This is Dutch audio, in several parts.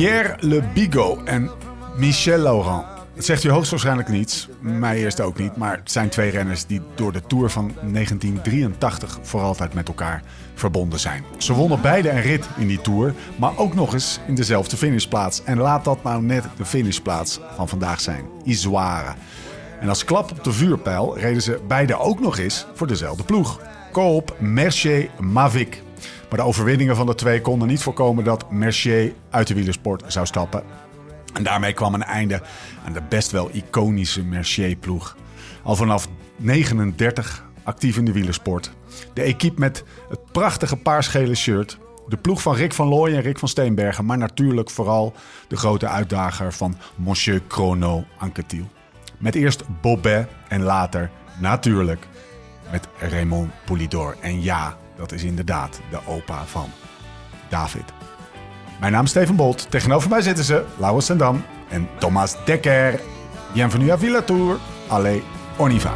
Pierre Le Bigot en Michel Laurent. Het zegt u hoogstwaarschijnlijk niets, mij eerst ook niet, maar het zijn twee renners die door de Tour van 1983 voor altijd met elkaar verbonden zijn. Ze wonnen beide een rit in die Tour, maar ook nog eens in dezelfde finishplaats. En laat dat nou net de finishplaats van vandaag zijn, Izoire. En als klap op de vuurpijl reden ze beide ook nog eens voor dezelfde ploeg. Coop Mercier Mavic. Maar de overwinningen van de twee konden niet voorkomen dat Mercier uit de wielersport zou stappen. En daarmee kwam een einde aan de best wel iconische Mercier-ploeg. Al vanaf 39 actief in de wielersport. De equipe met het prachtige paarsgele shirt. De ploeg van Rick van Looy en Rick van Steenbergen. Maar natuurlijk vooral de grote uitdager van Monsieur Chrono Anquetil. Met eerst Bobet en later natuurlijk met Raymond Poulidor. En ja, dat is inderdaad de opa van David. Mijn naam is Steven Bolt. Tegenover mij zitten ze Laurens Sendam en Thomas Dekker. Bienvenue à Villa Tour. Allez, on y va.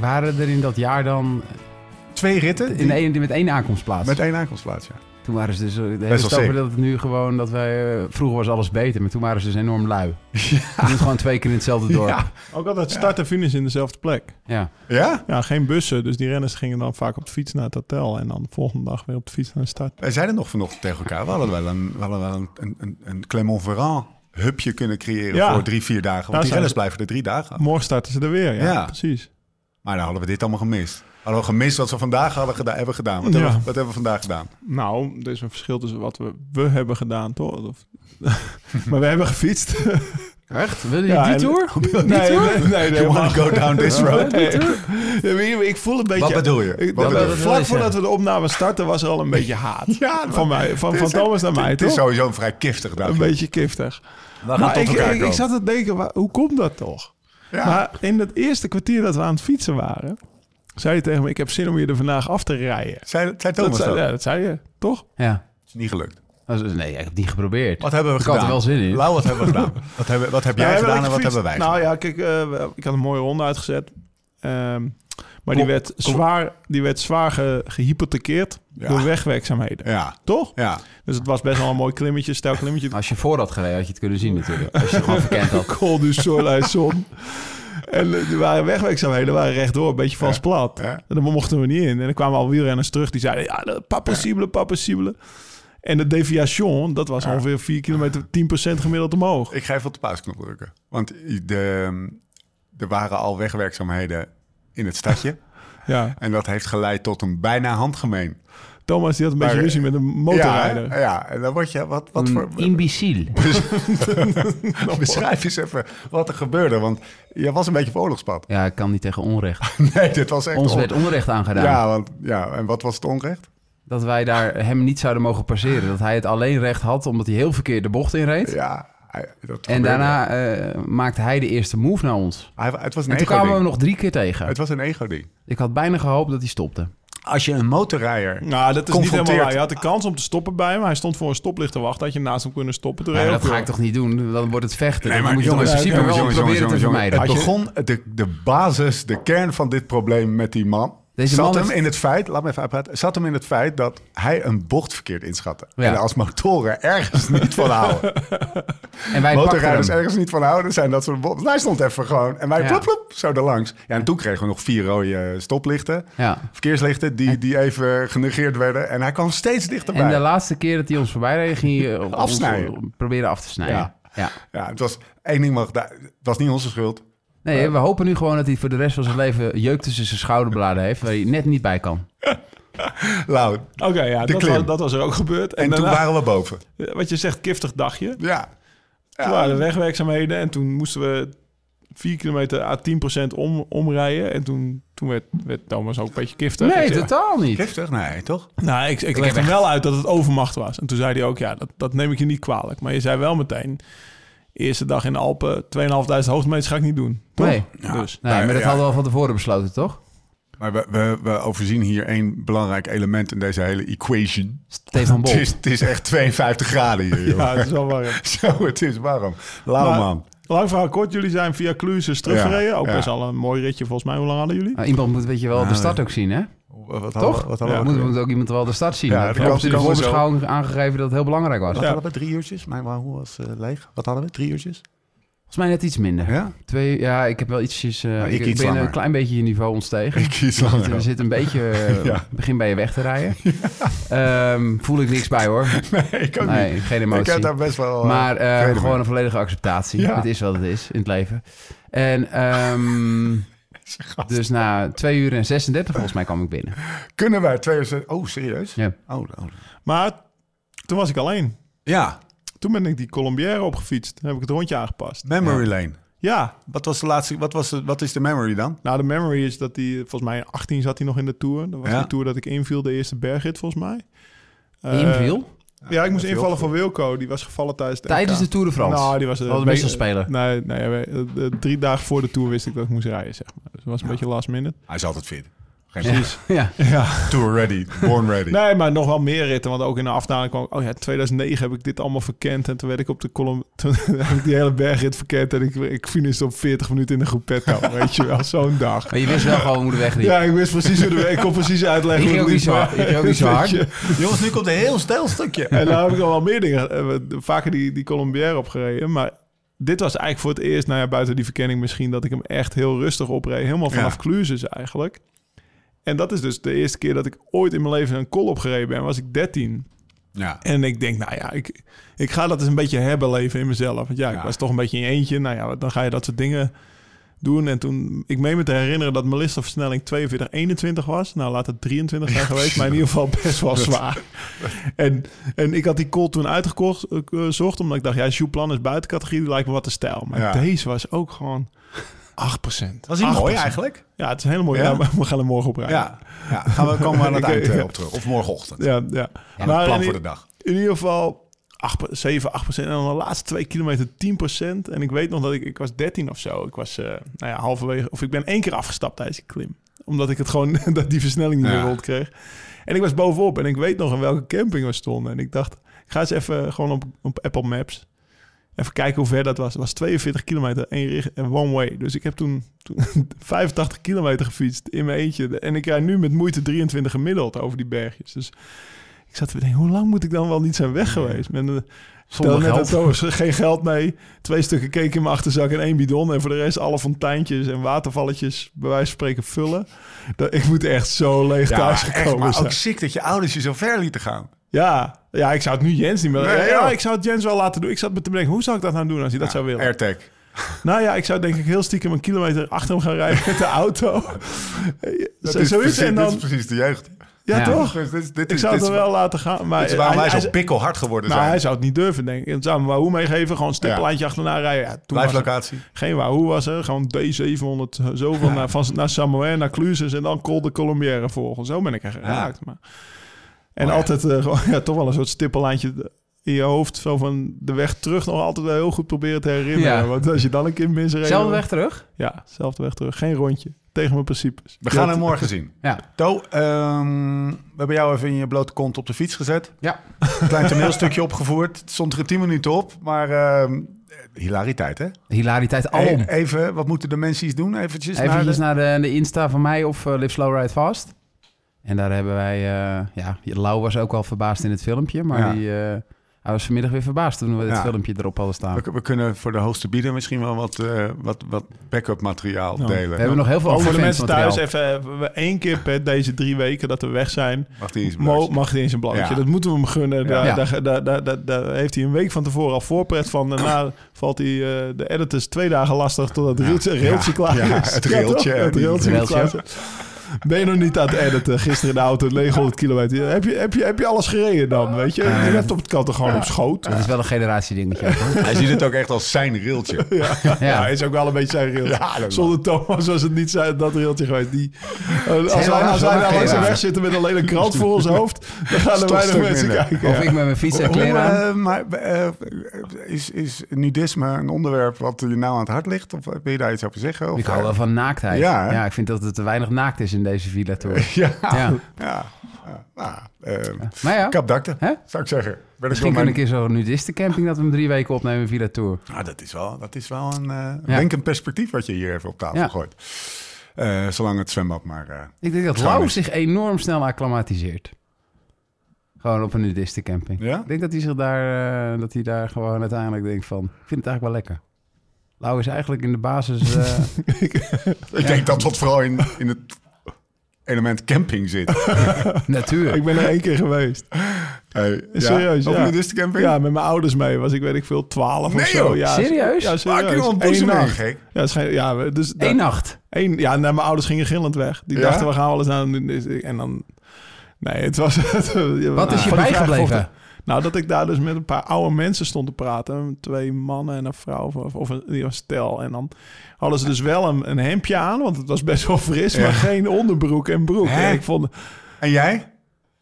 Waren er in dat jaar dan Twee ritten in één, met één aankomstplaats? met één aankomstplaats, ja. Toen waren ze dus... De hele dat het nu gewoon dat wij... eh, vroeger was alles beter, maar toen waren ze dus enorm lui. Je moet gewoon twee keer in hetzelfde dorp. Ja. Ook altijd start en finish in dezelfde plek. Ja. Ja? Ja, geen bussen. Dus die renners gingen dan vaak op de fiets naar het hotel. En dan de volgende dag weer op de fiets naar de start. Wij zeiden nog vanochtend tegen elkaar. We hadden wel een, we hadden wel een, een, een, een Clermont-Ferrand hubje kunnen creëren Ja. voor drie, vier dagen. Want Daar die renners blijven er drie dagen. Morgen starten ze er weer. Ja, Ja. precies. Maar dan hadden we dit allemaal gemist. Hadden we gemist wat we vandaag hadden gedaan, hebben gedaan. Wat, Ja. hebben, we, wat hebben we vandaag gedaan? Nou, er is een verschil tussen wat we, we hebben gedaan, toch? Of- maar we hebben gefietst. Echt? Wil je Ja, die en- tour? nee, nee, nee, nee, You wanna maar- go down this road? Nee. Ja, ik- voel een beetje... Wat bedoel je? Ik- Wat dat- bedoel je? vlak voordat we de opname starten was er al een beetje haat. Ja, van mij, van, van Thomas naar mij, Het is sowieso een vrij giftig dag. Een beetje. We gaan tot ik, elkaar ik, zat te denken, hoe komt dat toch? Ja. Maar in het eerste kwartier dat we aan het fietsen waren... zei je tegen me, ik heb zin om je er vandaag af te rijden. Zei, zei Dat Thomas zei, dat? ja, dat zei je, toch? Ja. is niet gelukt. Nee, ik heb het niet geprobeerd. Wat hebben we ik had gedaan? er wel zin in. Lau, wat hebben we gedaan? Wat, hebben, wat heb jij Ja, we gedaan en wat hebben wij Nou gedaan? ja, kijk, eh, ik had een mooie ronde uitgezet. Ehm, maar die werd, kom- zwaar, die werd zwaar ge, gehypothekeerd Ja. door wegwerkzaamheden. Ja, Toch? ja. Dus het was best wel een mooi klimmetje, stijl klimmetje. Als je voor had gereden, had je het kunnen zien natuurlijk. Als je het gewoon verkend had. Col du Soleil Zon. En eh, er waren wegwerkzaamheden, waren rechtdoor, een beetje vast plat. En daar mochten we niet in. En dan kwamen al wielrenners terug, die zeiden, ja, pas possible, pas possible. En de deviation, dat was ongeveer 4 kilometer, 10% gemiddeld omhoog. Ik ga even op de pausknop drukken. Want de, er waren al wegwerkzaamheden in het stadje. Ja, en dat heeft geleid tot een bijna handgemeen. Thomas die had een beetje ruzie met een motorrijder. Ja, ja, en dan word je... Wat, wat voor, Een imbeciel. beschrijf eens even wat er gebeurde. Want je was een beetje op oorlogspad. Ja, ik kan niet tegen onrecht. Nee, dit was echt... Ons on- werd onrecht aangedaan. Ja, want, ja, en wat was het onrecht? Dat wij daar hem niet zouden mogen passeren. Dat hij het alleen recht had omdat hij heel verkeerd de bocht inreed. Ja, hij- dat En daarna eh, maakte hij de eerste move naar ons. Hij, het was een En toen kwamen we hem nog drie keer tegen. Het was een ego-ding. Ik had bijna gehoopt dat hij stopte. Als je een motorrijder... Nou, dat is niet helemaal. Je had de kans om te stoppen bij hem. Hij stond voor een stoplicht te wachten. Had je naast hem kunnen stoppen. Maar dat hij ga ik toch niet doen? Dan wordt het vechten. Nee, moet in principe jongens, wel jongens, proberen jongens, te jongens, vermijden. Het begon, de, de basis, de kern van dit probleem met die man... Deze zat man hem heeft- in het feit, laat me even uitpraten... zat hem in het feit dat hij een bocht verkeerd inschatte. Ja. En als motoren ergens niet van houden... En wij motorrijders ergens niet van houden, zijn dat soort bochten. Hij stond even gewoon en wij Ja. plop, plop, zo erlangs. Ja, en toen kregen we nog vier rode stoplichten. Ja. Verkeerslichten die, die even genegeerd werden. En hij kwam steeds dichterbij. En de laatste keer dat hij ons voorbij reed, ging hij eh, ons Afsnijden. proberen af te snijden. Ja. Ja. Het was één ding mag Het was niet onze schuld. Nee, we hopen nu gewoon dat hij voor de rest van zijn leven jeuk tussen zijn schouderbladen heeft, waar hij net niet bij kan. Lau. Oké, ja, De dat was, dat was er ook gebeurd. En, toen daarna- waren we boven. Wat je zegt, giftig dagje. Ja. Toen waren er wegwerkzaamheden. En toen moesten we 4 kilometer à 10% om, omrijden. En toen toen werd, werd Thomas ook een beetje giftig. Nee, Ik zei, totaal niet. Giftig? Nee, toch? Nou, ik, ik legde heb hem echt- wel uit dat het overmacht was. En toen zei hij ook, ja, dat, dat neem ik je niet kwalijk. Maar je zei wel meteen, eerste dag in de Alpen, 2.500 hoogtemeters ga ik niet doen. Toch? Nee. Ja. Dus, Nee, maar dat ja. hadden we al van tevoren besloten, toch? Maar we, we, we overzien hier één belangrijk element in deze hele equation. Stefan Bol. Het is, het is echt 52 graden hier, joh. ja, dat is wel warm. Zo, het is warm. Lauw, man. Lang verhaal kort, jullie zijn via Cluses teruggereden. Ja, ook ja. best al een mooi ritje volgens mij. Hoe lang hadden jullie? Nou, iemand moet weet je wel de Nou, start ook zien, hè? Wat Toch? we- Wat Ja, we Moet, ook moet ook iemand wel de start zien. Ja, ik heb in de voorbeschouwing aangegeven dat het heel belangrijk was. Wat Ja. hadden we? Drie uurtjes? Mijn hoe was eh, leeg. Wat hadden we? Drie uurtjes? Volgens mij net iets minder. Ja? Twee, ja, ik heb wel ietsjes... eh, ik ik, iets ben langer. een klein beetje je niveau ontstegen. Ik iets We langer. We zitten een beetje... Ja. Begin bij je weg te rijden. Ehm, voel ik niks bij, hoor. Nee, ik ook Nee, niet. geen Ik emotie. heb daar best wel... eh, Maar eh, gewoon een volledige acceptatie. Ja. Het is wat het is in het leven. En ehm, dus na 2 uur en 36 volgens mij kwam ik binnen. Kunnen wij twee uur... ze- Oh, serieus? Ja. Oh, oh. Maar toen was ik alleen. Ja, Toen ben ik die Colombière opgefietst. Toen heb ik het rondje aangepast. Memory Lane. Ja, Wat was de laatste... Wat, was de, wat is de memory dan? nou de memory is dat hij, volgens mij in 18 zat hij nog in de Tour. Dat was Ja. de Tour dat ik inviel, de eerste bergrit volgens mij. Eh, Inviel? Ja, ik moest invallen voor Wilco. Die was gevallen tijdens de Tijdens de Tour de France? Nou, die was... Eh, een wisselspeler. Nee, nee eh, eh, drie dagen voor de Tour wist ik dat ik moest rijden, zeg maar. Dat was een beetje last minute. Hij is altijd fit. Geen precies. ja. Ja. Tour ready. Born ready. Nee, maar nog wel meer ritten. Want ook in de afdaling kwam ik... Oh ja, 2009 heb ik dit allemaal verkend. En toen werd ik op de column... Toen heb ik die hele bergrit verkend. En ik, ik finishte op 40 minuten in de groepetto. weet je wel, zo'n dag. Maar je wist wel gewoon hoe de weg liep. Ja, ik wist precies hoe de... Ik kon precies uitleggen Ik hoe het niet zo liep, hard. Ik ging ook niet zo hard. Jongens, nu komt een heel stijl stukje. En daar heb ik al wel meer dingen... eh, Vaker die, die Colombière opgereden. Maar dit was eigenlijk voor het eerst... Nou ja, buiten die verkenning misschien... Dat ik hem echt heel rustig opreed. Helemaal vanaf Ja. Cluses eigenlijk. En dat is dus de eerste keer dat ik ooit in mijn leven een kol opgereden ben. Was ik 13. Ja. En ik denk, nou ja, ik, ik ga dat eens een beetje herbeleven in mezelf. Want ja, ik Ja. was toch een beetje in je eentje. Nou ja, dan ga je dat soort dingen doen. En toen, ik meen me te herinneren dat mijn listenversnelling 42, 21 was. Nou, laat het 23 zijn geweest, maar in ieder geval best wel zwaar. En, en ik had die call toen uitgekocht, eh, gezocht, omdat ik dacht, ja, Jouplan is buiten categorie, die lijkt me wat te stijl. Maar Ja. deze was ook gewoon 8%. Was hij mooi 8%. eigenlijk? Ja, het is een hele mooie. Ja? We gaan er morgen op rijden. Ja. ja. Gaan we komen we aan het eind eh, ja. op terug. Of morgenochtend. ja, ja. Ja, Maar plan in- voor de dag. in ieder geval 8, 7, 8 procent. En dan de laatste twee kilometer 10 procent. En ik weet nog dat ik, ik was 13 of zo. Ik was, eh, nou ja, halverwege, of ik ben één keer afgestapt tijdens die klim. Omdat ik het gewoon, dat die versnelling niet Ja. meer rond kreeg. En ik was bovenop en ik weet nog in welke camping we stonden. En ik dacht, ik ga eens even gewoon op, op Apple Maps. Even kijken hoe ver dat was. Het was 42 kilometer, één richt en one way. Dus ik heb toen, toen 85 kilometer gefietst in mijn eentje. En ik rijd nu met moeite 23 gemiddeld over die bergjes. Dus ik zat te denken, hoe lang moet ik dan wel niet zijn weg geweest? Met een, Zonder net geld. geen geld mee. Twee stukken cake in mijn achterzak en één bidon. En voor de rest alle fonteintjes en watervalletjes bij wijze van spreken vullen. Dat, ik moet echt zo leeg Ja, thuis echt, gekomen maar zijn. ook ziek dat je ouders je zo ver lieten gaan. Ja, ja, ik zou het nu Jens niet meer... Nee, ja, ik zou het Jens wel laten doen. Ik zat me te bedenken, hoe zou ik dat nou doen als hij dat zou willen? AirTag. Nou ja, ik zou denk ik heel stiekem een kilometer achter hem gaan rijden met de auto. Dat Zo- is, precies, en is precies de jeugd. Ja, Ja. toch? Dus dit, is- dit Ik is, zou het dit er wel laten gaan. Maar dit is waarom wij hij- zo hij- pikkelhard geworden nou, zijn. hij zou het niet durven, denk ik. Het zou hem Wahoo meegeven, gewoon een stippenlijntje achterna rijden. Ja, toen het Blijflocatie. geen Wahoo was er, gewoon D700, zoveel naar, van, naar Samoa, naar Cluses en dan Col de Colombière volgen. Zo ben ik er geraakt. Maar. En Oh ja. altijd eh, gewoon, ja, toch wel een soort stippenlijntje in je hoofd. Zo van de weg terug nog altijd wel heel goed proberen te herinneren. Ja. Want als je dan een keer misreed... Zelfde weg terug? Ja, zelfde weg terug. Geen rondje. Tegen mijn principes. We gaan hem morgen zien. Ja. To, ehm, we hebben jou even in je blote kont op de fiets gezet. Ja. Een klein toneelstukje opgevoerd. Het stond er 10 minuten op, maar ehm, hilariteit hè? Hilariteit alom. E- Even, wat moeten de mensen iets doen? Eventjes naar Eventjes de... naar de, de Insta van mij of eh, Live Slow Ride Fast. En daar hebben wij... eh ja, Lau was ook al verbaasd in het filmpje. Maar Ja. die, eh, hij was vanmiddag weer verbaasd toen we dit Ja. filmpje erop hadden staan. We, we kunnen voor de hoogste bieder misschien wel wat, eh, wat, wat backup materiaal Ja. delen. We hebben nog heel veel Maar voor de mensen thuis even, we één keer per deze drie weken dat we weg zijn, Mag die eens Mo, beluisteren? mag hij in zijn. Ja. Dat moeten we hem gunnen. Daar, Ja. daar, daar, daar, daar, daar heeft hij een week van tevoren al voorpret van. Daarna valt hij eh, de editors twee dagen lastig totdat het railtje, railtje klaar Ja, is. het railtje, het die- het. Ben je nog niet aan het editen? Gisteren in de auto, 900 kilometer. Heb je, heb je, heb je alles gereden dan, weet je? Je laptop kan toch gewoon op schoot? Dat is wel een generatiedingetje. hoor. Hij ziet het ook echt als zijn railtje. Ja, Ja. is ook wel een beetje zijn railtje. Zonder Thomas was het niet zijn, dat railtje geweest. Die, eh, als wij, als wij dan langs de weg zitten met alleen een krant voor ons hoofd, dan gaan er weinig mensen minder. kijken. Of ja. ik met mijn fiets en kleren eh, maar eh, is, is nudisme een onderwerp wat je nou aan het hart ligt? Of wil je daar iets over zeggen? Of, Ik hou wel van naaktheid. Ja, ik vind dat het te weinig naakt is in deze Villa Tour. Ja, Ja. ja. Nou, eh, Maar ja, kapdakte, Hè? zou ik zeggen. Ben misschien wel kunnen mijn- een keer zo'n nudistencamping dat we hem drie weken opnemen Villa Tour. Nou, dat is wel, dat is wel een eh Ja. perspectief wat je hier even op tafel Ja. gooit. Eh, zolang het zwembad maar... eh, Ik denk dat. Lau zich enorm snel acclimatiseert. Gewoon op een nudistencamping. Ja? Ik denk dat hij zich daar, dat hij daar gewoon uiteindelijk denkt van, ik vind het eigenlijk wel lekker. Lau is eigenlijk in de basis... Ik denk dat dat vooral in, in het element camping zit. natuur. Ik ben er één keer geweest. Hey, Serieus, Op ja. een nudistencamping? Ja, met mijn ouders mee. Was ik, weet ik veel, 12 Nee, of zo. joh. Ja, Serieus? Ja, Maak serieus. je Eén ontboezeming, nacht. gek. Ja, het schijnt- ja, we- dus Eén nacht. Eén, ja, nou, mijn ouders gingen gillend weg. Die Ja? dachten, we gaan wel eens naar een nudist- En dan... Nee, het was... Wat is je bijgebleven? Nou, dat ik daar dus met een paar oude mensen stond te praten. Twee mannen en een vrouw, of, of een, die was stel. En dan hadden ze dus wel een, een hemdje aan, want het was best wel fris, maar geen onderbroek en broek. En ik vond... En jij?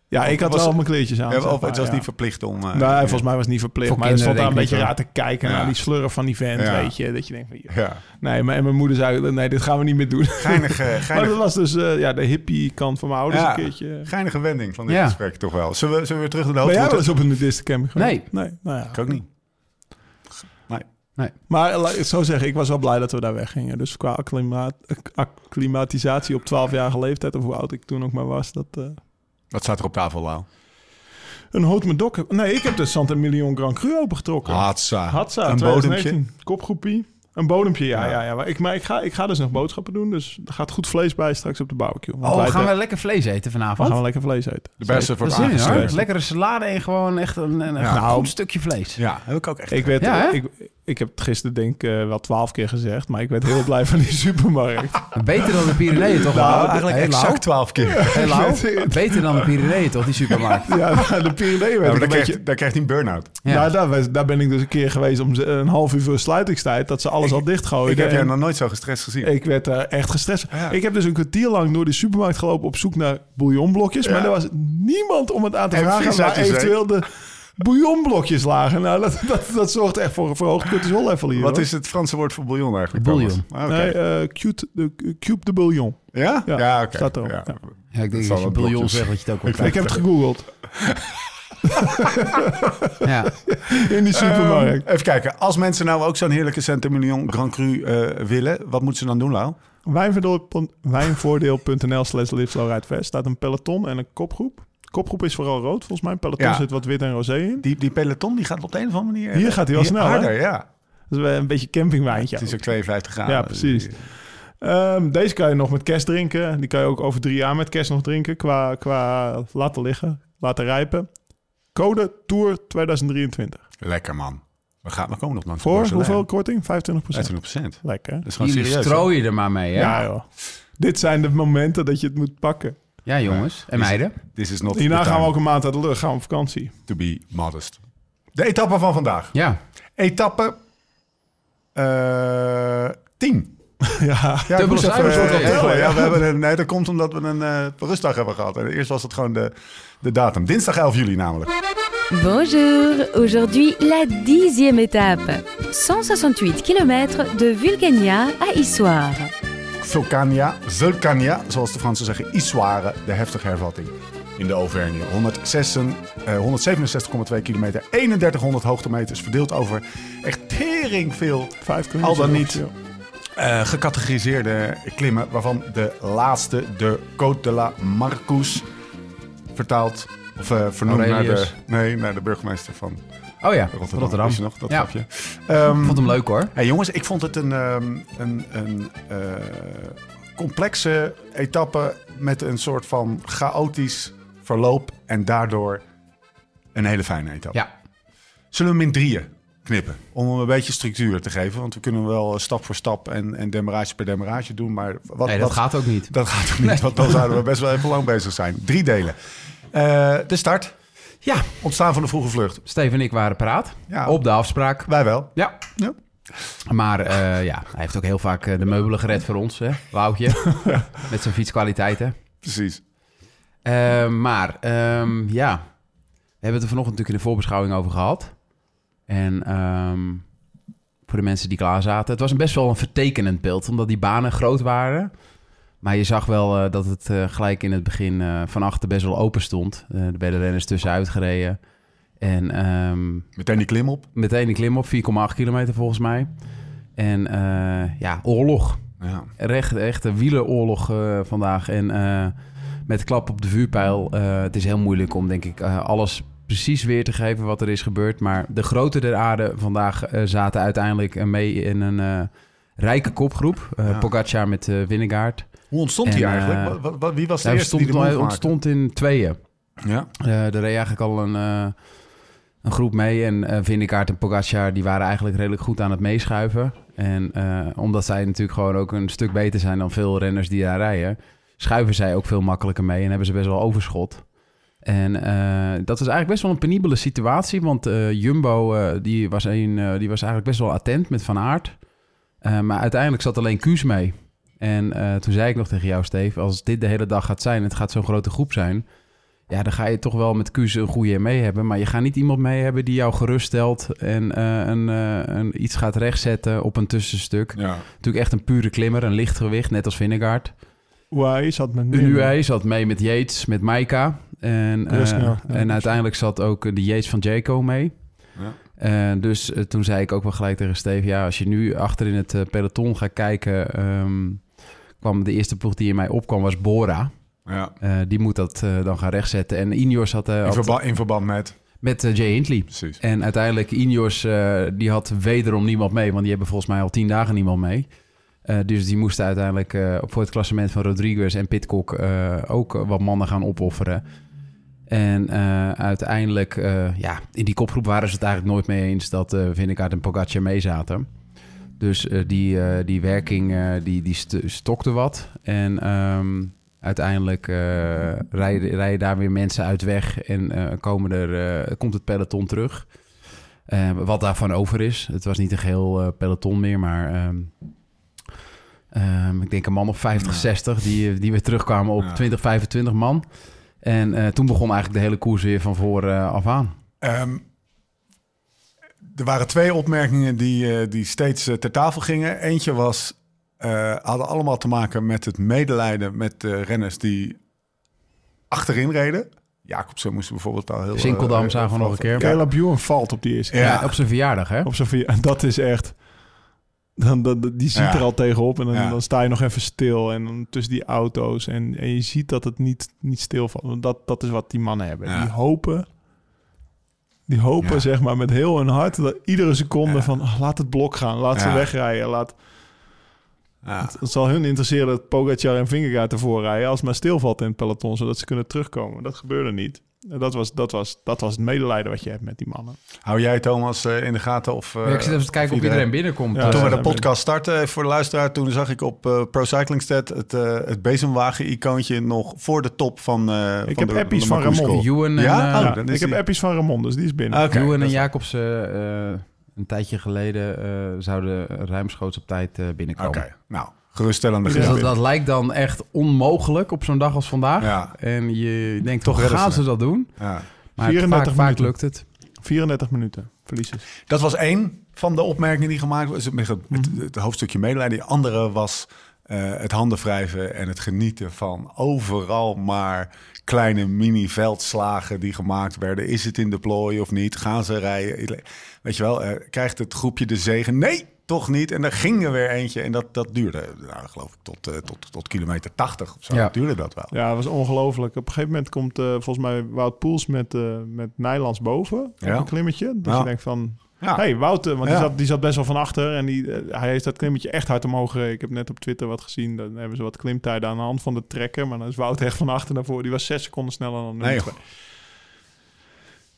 Ja, ik had Was- wel mijn kleedjes aan. Ja, of maar, het was ja. niet verplicht om... eh, Nee, volgens mij was het niet verplicht. Voor maar er stond daar een beetje ik raar te kijken Ja. naar die slurf van die vent, Ja. weet je. Dat je denkt van, ja. Ja, Nee, maar, en mijn moeder zei, nee, dit gaan we niet meer doen. geinige, Maar geinige, dat was dus eh, ja, de hippie kant van mijn ouders Ja. een keertje. geinige wending van dit Ja. gesprek toch wel. Zullen we, zullen we weer terug naar de Ben jij wel eens op een nudistencamping geweest? Nee. Nee, nou ja. Ik ook niet. Maar eh, laat ik het zo zeggen, ik was wel blij dat we daar weggingen. Dus qua acclima- acclimatisatie op 12-jarige leeftijd, of hoe oud ik toen ook maar was, dat... eh, Wat staat er op tafel, Lau? een hout met dok. Nee, ik heb de Santa-Million Grand Cru opengetrokken. Hatsa. Hatsa, Een 2019. bodempje. Kopgroepie. Een bodempje, ja. Ja. ja. ja, Maar, ik, maar ik, ga, ik ga dus nog boodschappen doen. Dus er gaat goed vlees bij straks op de barbecue. Want Oh, wij- gaan we lekker vlees eten we vanavond? gaan lekker vlees eten. De beste hoor. aangestuurd. Lekkere salade en gewoon echt een, een, goed Nou, stukje vlees. Ja, heb ik ook echt. Ik, werd, Ja, ik, ik heb het gisteren denk ik eh, wel twaalf keer gezegd. Maar ik werd heel blij van die supermarkt. Beter dan de Pyreneeën toch? nou, Lau? eigenlijk Hey, exact twaalf keer. Hey, Lau? Ik. Beter dan de Pyreneeën toch, die supermarkt? ja, nou, de Pyreneeën werd Ja, ik maar daar, beetje... krijgt, daar krijgt hij een burn-out. Ja. Nou, daar, ben ik dus een keer geweest om een half uur voor sluitingstijd. Dat ze alles al Ik dichtgooiden. heb jij nog nooit zo gestrest gezien. ik werd daar echt gestrest. Ja. Ik heb dus een kwartier lang door de supermarkt gelopen op zoek naar bouillonblokjes. Ja. Maar er was niemand om het aan te En vragen zee. eventueel de bouillonblokjes lagen. Nou, dat, dat, dat zorgt echt voor een verhoogd cortisollevel hier. Wat hoor. is het Franse woord voor bouillon eigenlijk? Bouillon. Ah. Nee, eh, cute, de, cube de bouillon. ja? ja, Ja, oké. staat erop, Ja. ja. Ja, ik denk zal dat je wel bouillon zegt dat je het ook wel Ik Ik heb het gegoogeld Ja. in die supermarkt. Ehm, even kijken. Als mensen nou ook zo'n heerlijke Centimillion Grand Cru eh, willen, wat moeten ze dan doen, Lau? Wijnvoordeel- Wijnvoordeel.nl slash live staat een peloton en een kopgroep. Kopgroep is vooral rood, volgens mij. Peloton Ja. zit wat wit en roze in. Die, die peloton die gaat op de een of andere manier... Hier gaat hij wel snel, hè? Harder, ja. Dat is een beetje campingwijntje. Het is ook 52 graden. Ja, precies. Ehm, deze kan je nog met kerst drinken. Die kan je ook over drie jaar met kerst nog drinken. Qua, qua laten liggen, laten rijpen. Code Tour 2023. Lekker, man. We, gaan, we komen nog langs Voor hoeveel korting? 25 25 procent. Lekker. Dat is gewoon Jullie serieus. hè? strooien er maar mee, hè? Ja, Ja, joh. Dit zijn de momenten dat je het moet pakken. Jongens. En meiden. This is not Hierna gaan we ook een maand uit de lucht. Gaan we op vakantie. to be modest. De etappe van vandaag. Ja. Etappe eh 10. ja. Ja, ik Dubbele moest even een soort tellen. ja. Ja, we hebben een, nee, dat komt omdat we een eh, rustdag hebben gehad. En eerst was het gewoon de, de datum. Dinsdag 11 juli namelijk. Bonjour, aujourd'hui la dixième étape. 168 km de Vulcania à Issoire. Vulcania, Vulcania, zoals de Fransen zeggen, Issoire, de heftige hervatting in de Auvergne. 106 eh, 167,2 kilometer, 3100 hoogtemeters, verdeeld over echt tering veel Vijf Al dan niet. eh, gecategoriseerde klimmen, waarvan de laatste, de Côte de la Marcous, vertaald of eh, vernoemd naar de, nee, naar de burgemeester van Oh ja, Rotterdam. Rotterdam. Je nog dat Ja. grapje? Ehm, Ik vond hem leuk, hoor. Hey jongens, ik vond het een, ehm, een, een eh, complexe etappe met een soort van chaotisch verloop en daardoor een hele fijne etappe. Ja. Zullen we hem in drieën knippen. Om hem een beetje structuur te geven. Want we kunnen wel eh, stap voor stap en, en demarage per demarage doen. Maar wat, Nee, dat wat- gaat ook niet. dat gaat ook niet. Want dan zouden we best wel even lang bezig zijn. Drie delen. Eh, de start. Ja, Ontstaan van de vroege vlucht. Steven en ik waren paraat. Ja. Op de afspraak. Wij wel. Ja. Ja. Maar eh, ja, hij heeft ook heel vaak eh, de meubelen gered voor ons, hè, Woutje. Met zijn fietskwaliteiten. Precies. Eh, maar ehm, ja, we hebben het er vanochtend natuurlijk in de voorbeschouwing over gehad. En ehm, voor de mensen die klaar zaten. Het was een best wel een vertekenend beeld, omdat die banen groot waren. Maar je zag wel eh, dat het eh, gelijk in het begin eh, van achter best wel open stond. Er werden renners tussenuit gereden. En ehm, Meteen die klim op. meteen een klim op, 4,8 kilometer volgens mij. En ja, oorlog. Ja. Recht, echt een wielenoorlog eh, vandaag. En met klap op de vuurpijl. het is heel moeilijk om, denk ik, alles precies weer te geven wat er is gebeurd. Maar de grote der aarde vandaag zaten uiteindelijk mee in een rijke kopgroep. Ja. Pogacar met Winnegaard. Hoe ontstond die eh, eigenlijk? Wat, wat- wat- wie was de eerste die ontstond, de hij ontstond in tweeën. Ja. Eh er reed eigenlijk al een, eh, een groep mee. En eh Vindegaard en Pogacar die waren eigenlijk redelijk goed aan het meeschuiven. En eh, omdat zij natuurlijk gewoon ook een stuk beter zijn dan veel renners die daar rijden... schuiven zij ook veel makkelijker mee en hebben ze best wel overschot. En eh, dat was eigenlijk best wel een penibele situatie. Want eh, Jumbo eh, die was, een, eh, die was eigenlijk best wel attent met Van Aert. Eh, maar uiteindelijk zat alleen Kuus mee. En eh, toen zei ik nog tegen jou, Steve... als dit de hele dag gaat zijn, het gaat zo'n grote groep zijn... Ja, dan ga je toch wel met Kuus een goede mee hebben. Maar je gaat niet iemand mee hebben die jou geruststelt... en eh, een, eh, een, iets gaat rechtzetten op een tussenstuk. ja. Natuurlijk echt een pure klimmer, een lichtgewicht, net als Vingegaard. UAE zat met Nimmo. UAE zat mee met Yates, met Maika. En, eh, ja. en uiteindelijk zat ook de Yates van Jaco mee. Ja. Dus toen zei ik ook wel gelijk tegen Steve... ja, als je nu achter in het peloton gaat kijken... ehm, kwam de eerste ploeg die in mij opkwam was Bora. ja. Eh, die moet dat eh, dan gaan rechtzetten. En Ineos had, eh, In, had verba- in verband met... met Jay Hindley. Precies. En uiteindelijk Ineos, die had wederom niemand mee. Want die hebben volgens mij al tien dagen niemand mee. Dus die moesten uiteindelijk voor het klassement van Rodriguez en Pitcock ook wat mannen gaan opofferen. En uiteindelijk, ja, in die kopgroep waren ze het eigenlijk nooit mee eens dat Vingegaard en Pogacar mee zaten. Dus eh, die, eh, die werking eh, die, die st- stokte wat. En ehm, uiteindelijk eh, rijden, rijden daar weer mensen uit weg en eh, komen er, eh, komt het peloton terug. Eh, wat daarvan over is. Het was niet een geheel eh, peloton meer, maar ehm, ehm, ik denk een man of 50, Ja. 60 die, die weer terugkwamen op Ja. 20, 25 man. En eh, toen begon eigenlijk de hele koers weer van voor eh, af aan. Er waren twee opmerkingen die, eh, die steeds eh, ter tafel gingen. Eentje was, eh, hadden allemaal te maken met het medelijden met de renners die achterin reden. Jacobsen moest bijvoorbeeld al heel... Sinkeldam eh, zagen we nog een keer. Caleb Ewan valt op die eerste. Ja. Ja, op zijn verjaardag, hè? Op vier- En dat is echt... Dan, dan, die ziet Ja. er al tegenop en dan, Ja. dan sta je nog even stil. En dan tussen die auto's. En, en je ziet dat het niet, niet stilvalt. Want dat, dat is wat die mannen hebben. Ja. Die hopen... Die hopen, Ja. zeg maar, met heel hun hart... Dat iedere seconde Ja. van... ah, laat het blok gaan. Laat ze wegrijden. Laat, het zal hun interesseren dat Pogacar en Vingegaard ervoor rijden... als het maar stilvalt in het peloton... zodat ze kunnen terugkomen. Dat gebeurde niet. Dat was, dat, was, dat was het medelijden wat je hebt met die mannen. Hou jij Thomas eh, in de gaten of... eh, Ja, ik zit even te kijken of iedereen binnenkomt. Ja, Eh, Toen we de podcast startten, even voor de luisteraar, toen zag ik op eh, Pro Cycling Stat het, eh, het bezemwagen-icoontje nog voor de top van. eh Ik van heb de, appies van. Ramon. Ewan en, Ja? eh, Ja, dan is ik heb appies van Ramon, dus die is binnen. Dat en Jacobsen eh, een tijdje geleden eh, zouden ruimschoots op tijd eh, binnenkomen. Oké, nou, geruststellende Dus Ja. dat, gezicht. dat lijkt dan echt onmogelijk op zo'n dag als vandaag. Ja. En je denkt, Toch toch gaan ze dat doen? Ja. Maar 34 vaak, lukt het. 34 minuten verliezen. Dat was één van de opmerkingen die gemaakt was. Het, het, Mhm. het hoofdstukje medelijden. Die andere was eh, het handen wrijven en het genieten van overal maar kleine mini-veldslagen die gemaakt werden. Is het in de plooi of niet? Gaan ze rijden? Weet je wel, eh, krijgt het groepje de zegen? Nee, toch niet. En daar ging er weer eentje. En dat, dat duurde, nou, geloof ik, tot, eh, tot, tot kilometer 80 of zo. Ja. Duurde dat wel. Ja, dat was ongelooflijk. Op een gegeven moment komt eh, volgens mij Wout Poels met, eh met Nijlands boven. Ja. Op een klimmetje. Dat Ja. je denkt van... Ja. hey, Wout, eh, want Ja. die, zat, die zat best wel van achter. En die, hij heeft dat klimmetje echt hard omhoog gereden. Ik heb net op Twitter wat gezien. Dan hebben ze wat klimtijden aan de hand van de trekker. Maar dan is Wout echt van achter naar voren. Die was zes seconden sneller dan nummer Nee, twee.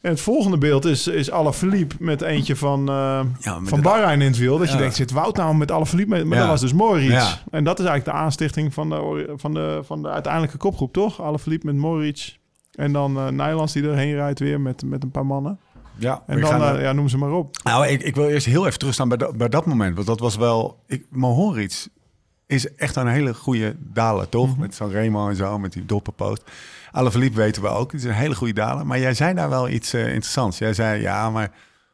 En het volgende beeld is, is Alaphilippe met eentje van, Ja, met van Bahrein in het wiel. Dat je denkt, zit Wout nou met Alaphilippe? Maar Ja. dat was dus Moritz. En dat is eigenlijk de aanstichting van de, van de, van de uiteindelijke kopgroep, toch? Alaphilippe met Moritz. En dan eh Nijlands die erheen rijdt weer met, met een paar mannen. Ja, En dan, eh, ja, noem ze maar op. Nou, ik, ik wil eerst heel even terugstaan bij, dat- bij dat moment. Want dat was wel... Ik, Mohoric is echt een hele goede daler, toch? Mhm. Met Sanremo en zo, met die dopperpoot. Alaphilippe weten we ook. Het is een hele goede daler. Maar jij zei daar wel iets eh, interessants. Jij zei, ja, maar...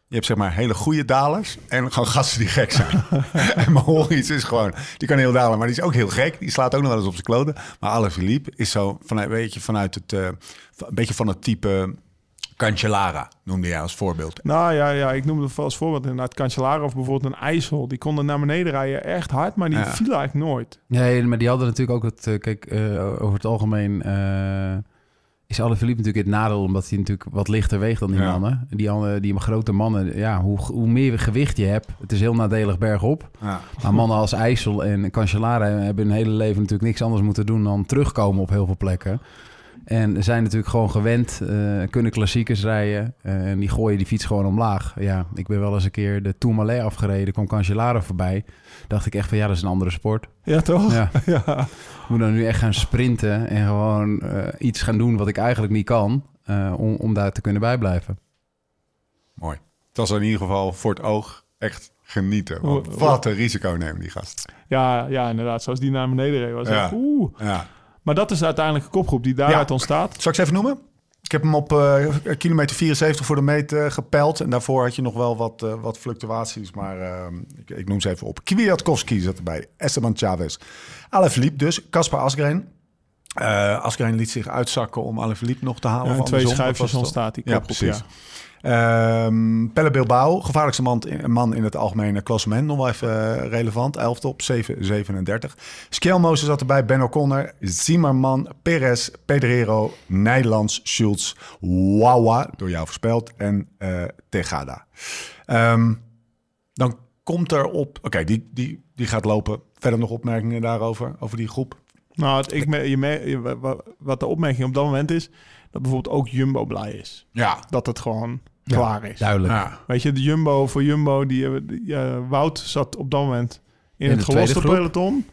Je hebt zeg maar hele goede dalers en gewoon gasten die gek zijn. en Mohoric is gewoon... Die kan heel dalen, maar die is ook heel gek. Die slaat ook nog wel eens op zijn kloten. Maar Alaphilippe is zo vanuit, weet je, vanuit het... eh, een beetje van het type... Cancellara noemde jij als voorbeeld. Nou ja, ja, ik noemde het als voorbeeld inderdaad Cancellara of bijvoorbeeld een IJssel. Die konden naar beneden rijden echt hard, maar die Ja. viel eigenlijk nooit. Nee, maar die hadden natuurlijk ook het... eh, Kijk, eh, over het algemeen eh is Alaphilippe natuurlijk het nadeel... omdat hij natuurlijk wat lichter weegt dan die Ja. mannen. Die, andere- die grote mannen, ja, hoe, hoe meer gewicht je hebt... het is heel nadelig bergop. Ja. Maar mannen als IJssel en Cancellara hebben hun hele leven natuurlijk niks anders moeten doen... dan terugkomen op heel veel plekken. En zijn natuurlijk gewoon gewend, eh, kunnen klassiekers rijden. eh, en die gooien die fiets gewoon omlaag. Ja, ik ben wel eens een keer de Tourmalet afgereden. kwam Cancellara voorbij. Dacht ik echt van, ja, dat is een andere sport. Ja, toch? Ja. ja. Ik moet dan nu echt gaan sprinten en gewoon eh, iets gaan doen wat ik eigenlijk niet kan, eh, om, om daar te kunnen bijblijven. Mooi. Het was in ieder geval voor het oog echt genieten. Want wat een risico nemen die gast. Ja, ja, inderdaad. Zoals die naar beneden reed was. Ja. echt, Oeh. Ja. Maar dat is de uiteindelijke kopgroep die daaruit Ja. ontstaat. Zal ik ze even noemen? Ik heb hem op eh, kilometer 74 voor de meet eh, gepeld. En daarvoor had je nog wel wat, eh, wat fluctuaties. Maar ik, ik noem ze even op. Kwiatkowski zat erbij. Esteban Chavez. Alaphilippe dus. Kaspar Asgreen. Asgreen liet zich uitzakken om Alaphilippe nog te halen. Ja, in twee schuifjes ontstaat die Ja, kopgroep. precies. Ehm Pelle Bilbao, gevaarlijkste man in, man in het algemene klassement. Nog wel even eh, relevant. 11 op 7,37. Skjelmozen zat erbij. Ben O'Connor, Zimmerman, Perez, Pedrero, Nijlands, Schulz, Wawa, door jou voorspeld, en eh Tegada. Ehm, dan komt er op... Oké, die, die, die gaat lopen. Verder nog opmerkingen daarover, over die groep? Nou, het, ik, me- je, me- wat de opmerking op dat moment is, dat bijvoorbeeld ook Jumbo blij is. Ja. Dat het gewoon klaar is. Duidelijk. ja. Weet je, de Jumbo voor Jumbo, die, hebben- die, eh, Wout zat op dat moment in, In het geloste peloton.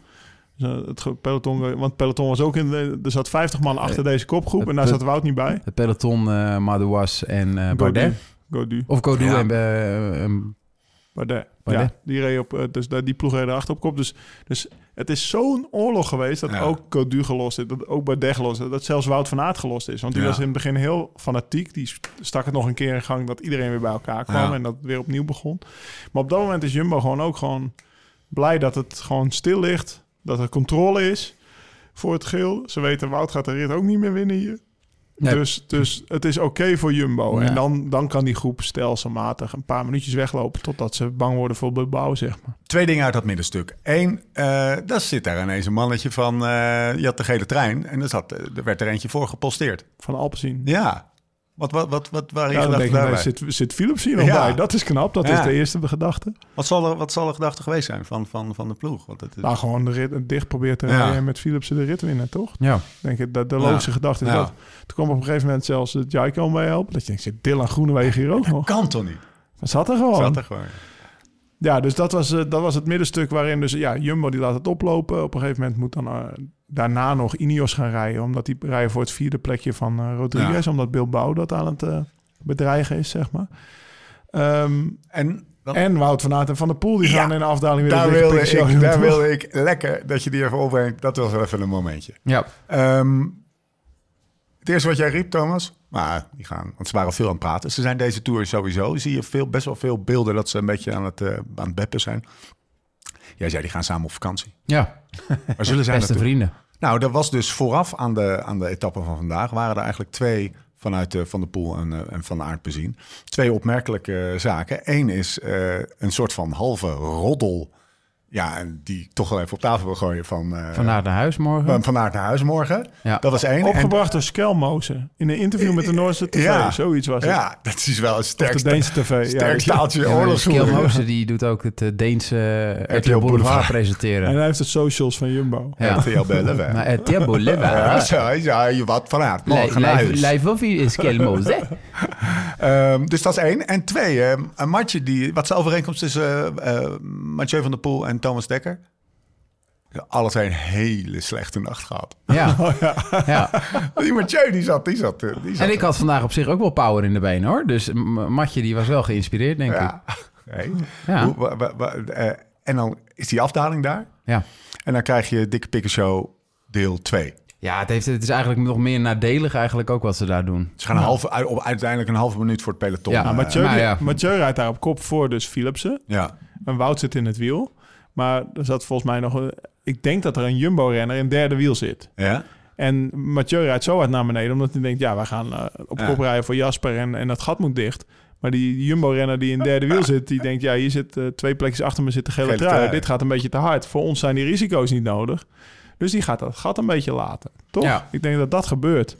Dus, eh, het peloton. Want het peloton was ook in de, er zat 50 man achter Eh, deze kopgroep en daar zat Wout niet bij. Het peloton uh, Madouas en eh Bardet. Godu. Of Godu Ja. en... eh, en- Bardet. Bardet. Ja, die reed op, eh, dus daar- die ploeg reed erachter op kop. Dus, dus het is zo'n oorlog geweest dat Ja. ook Codu gelost is, dat ook Bardet gelost is, dat zelfs Wout van Aert gelost is. Want die Ja. was in het begin heel fanatiek. Die stak het nog een keer in gang dat iedereen weer bij elkaar kwam Ja. en dat het weer opnieuw begon. Maar op dat moment is Jumbo gewoon ook gewoon blij dat het gewoon stil ligt, dat er controle is voor het geel. Ze weten, Wout gaat de rit ook niet meer winnen hier. Nee. Dus, dus het is oké voor Jumbo. Ja. En dan, dan kan die groep stelselmatig een paar minuutjes weglopen... totdat ze bang worden voor Bilbao, zeg maar. Twee dingen uit dat middenstuk. Eén, eh daar zit daar ineens een mannetje van... eh, je had de gele trein en er, zat, er werd er eentje voor geposteerd. Van Alpecin. Ja. Wat, wat, wat, wat waren je Ja, gedachten daarbij? zit, zit Philips hier nog Ja. bij? Dat is knap. Dat Ja. is de eerste gedachte. Wat, zal er, wat zal de gedachte geweest zijn van, van, van de ploeg? Want het is... Nou, gewoon de rit dicht probeert te rijden en met Philips de rit winnen, toch? ja. Denk ik, dat de logische gedachte is dat. Toen kwam op een gegeven moment zelfs het Jaiko mee helpen. Dat je denkt, zit Dylan Groenewegen hier ook nog? kan toch niet? Dat zat er gewoon. Zat er gewoon. Ja, dus dat was, eh, dat was het middenstuk waarin dus, ja, Jumbo die laat het oplopen. Op een gegeven moment moet dan eh, daarna nog Ineos gaan rijden. Omdat die rijden voor het vierde plekje van eh, Rodriguez. Omdat Bilbao dat aan het eh, bedreigen is, zeg maar. Ehm, En dan, en Wout van Aert en Van der Poel die Ja, gaan in de afdaling weer daar, wilde ik, daar wilde ik lekker dat je die even opbrengt. Dat was wel even een momentje. ja. Ehm, het eerste wat jij riep, Thomas, maar die gaan, want ze waren veel aan het praten. Ze zijn deze tour sowieso. Zie je veel, best wel veel beelden dat ze een beetje aan het, eh, aan het beppen zijn. Jij zei, die gaan samen op vakantie. ja. Waar zullen zij Beste vrienden. Nou, dat was dus vooraf aan de, aan de etappe van vandaag. Waren er eigenlijk twee vanuit de Van de Poel en, eh, en Van de Aert bezien. Twee opmerkelijke zaken. Eén is eh, een soort van halve roddel Ja, en die ik toch wel even op tafel wil gooien van... eh Van naar huis morgen. van, van naar huis morgen. Ja. Dat was één. En- Opgebracht door Skelmozen. In een interview met de Noorse tv. Ja. Zoiets was het. Ja, dat is wel een Of sterk, de Deense tv. Ja, sterk staaltje Ja, maar oorlogsvoering. Skill Mozen, die doet ook het eh, Deense eh, RTL Boulevard Boulevard. presenteren. En hij heeft het socials van Jumbo. Ja. RTL Bellen. Maar RTL Boulevard. Ja, zo, ja, je wat vanuit. Morgen naar huis. Live of is Skill Mozen. Ehm, dus dat is één. En twee, ehm, een matje die... Wat is de overeenkomst tussen Mathieu van der Poel en Thomas Dekker? Ja, Alle twee een hele slechte nacht gehad. Ja. ja. Die Mathieu, die zat, die zat, eh, die zat En ik had vandaag op zich ook wel power in de benen hoor. Dus Matje die was wel geïnspireerd, denk ik. Ja. Nee. Ja. Hoe- wa- wa- wa- eh, en dan is die afdaling daar. Ja. En dan krijg je Dikke Pikker Show deel 2. Ja, het, heeft, het is eigenlijk nog meer nadelig eigenlijk ook wat ze daar doen. Ze gaan een halve, op, uiteindelijk een halve minuut voor het peloton. Ja, Eh, Nou, Mathieu. Mathieu rijdt daar op kop voor, dus Philipsen. ja. En Wout zit in het wiel. Maar er zat volgens mij nog... een- Ik denk dat er een Jumbo-renner in derde wiel zit. Ja? En Mathieu rijdt zo hard naar beneden, omdat hij denkt... ja, we gaan eh, op Ja. kop rijden voor Jasper en, en dat gat moet dicht. Maar die, Jumbo-renner die in derde wiel zit... die denkt, ja, hier zit eh, twee plekjes achter me zitten gele, Gele trui. trui. Dit gaat een beetje te hard. Voor ons zijn die risico's niet nodig. Dus die gaat dat gat een beetje laten. Toch? Ja. Ik denk dat dat gebeurt.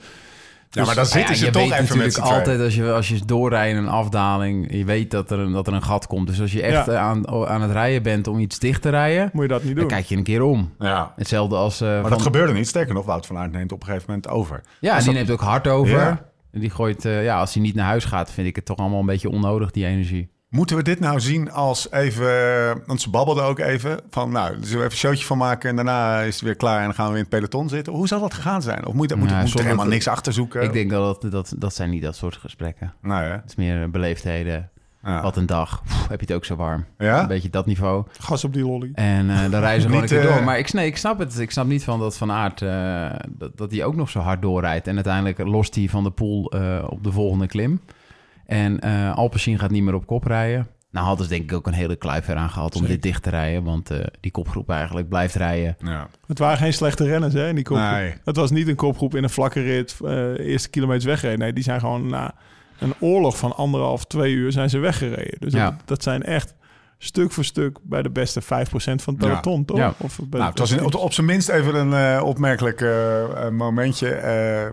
Ja, maar dan Nou ja, zitten ze je toch weet even met natuurlijk z'n tweeën. altijd als je, als je doorrijdt in een afdaling, je weet dat er een, dat er een gat komt. Dus als je echt Ja. eh, aan, aan het rijden bent om iets dicht te rijden, Moet je dat niet dan doen. kijk je een keer om. Ja. Hetzelfde als... eh, Maar van, dat gebeurde niet. Sterker nog, Wout van Aert neemt op een gegeven moment over. Ja, Als die dat- neemt ook hard over. Ja. En die gooit, eh, ja, als hij niet naar huis gaat, vind ik het toch allemaal een beetje onnodig, die energie. Moeten we dit nou zien als even... Want ze babbelden ook even van... Nou, zullen we even een showtje van maken... en daarna is het weer klaar en dan gaan we in het peloton zitten. Hoe zal dat gegaan zijn? Of moet, moet, moet, Ja, moet er helemaal niks achter zoeken? Ik denk dat, dat, dat zijn niet dat soort gesprekken. Nou ja. Het is meer beleefdheden. Ja. Wat een dag. Pff, heb je het ook zo warm. Ja? Een beetje dat niveau. Gas op die lolly. En eh, dan reizen ze gewoon een keer eh, door. Maar ik, nee, ik snap het. Ik snap niet van dat Van Aert... eh, dat, dat hij ook nog zo hard doorrijdt. En uiteindelijk lost hij van de pool eh, op de volgende klim. En eh Alpecin gaat niet meer op kop rijden. Nou hadden ze denk ik ook een hele kluif eraan gehad om Zeker. dit dicht te rijden. Want eh, die kopgroep eigenlijk blijft rijden. Ja. Het waren geen slechte renners hè, in die kopgroep. Nee. Het was niet een kopgroep in een vlakke rit, eh eerste kilometers weggereden. Nee, die zijn gewoon na een oorlog van anderhalf, twee uur zijn ze weggereden. Dus Ja. dat, dat zijn echt stuk voor stuk bij de beste 5% van het Ja. peloton, toch? Ja. Of bij Nou, het was in, op, op zijn minst even een eh, opmerkelijk momentje. eh, eh,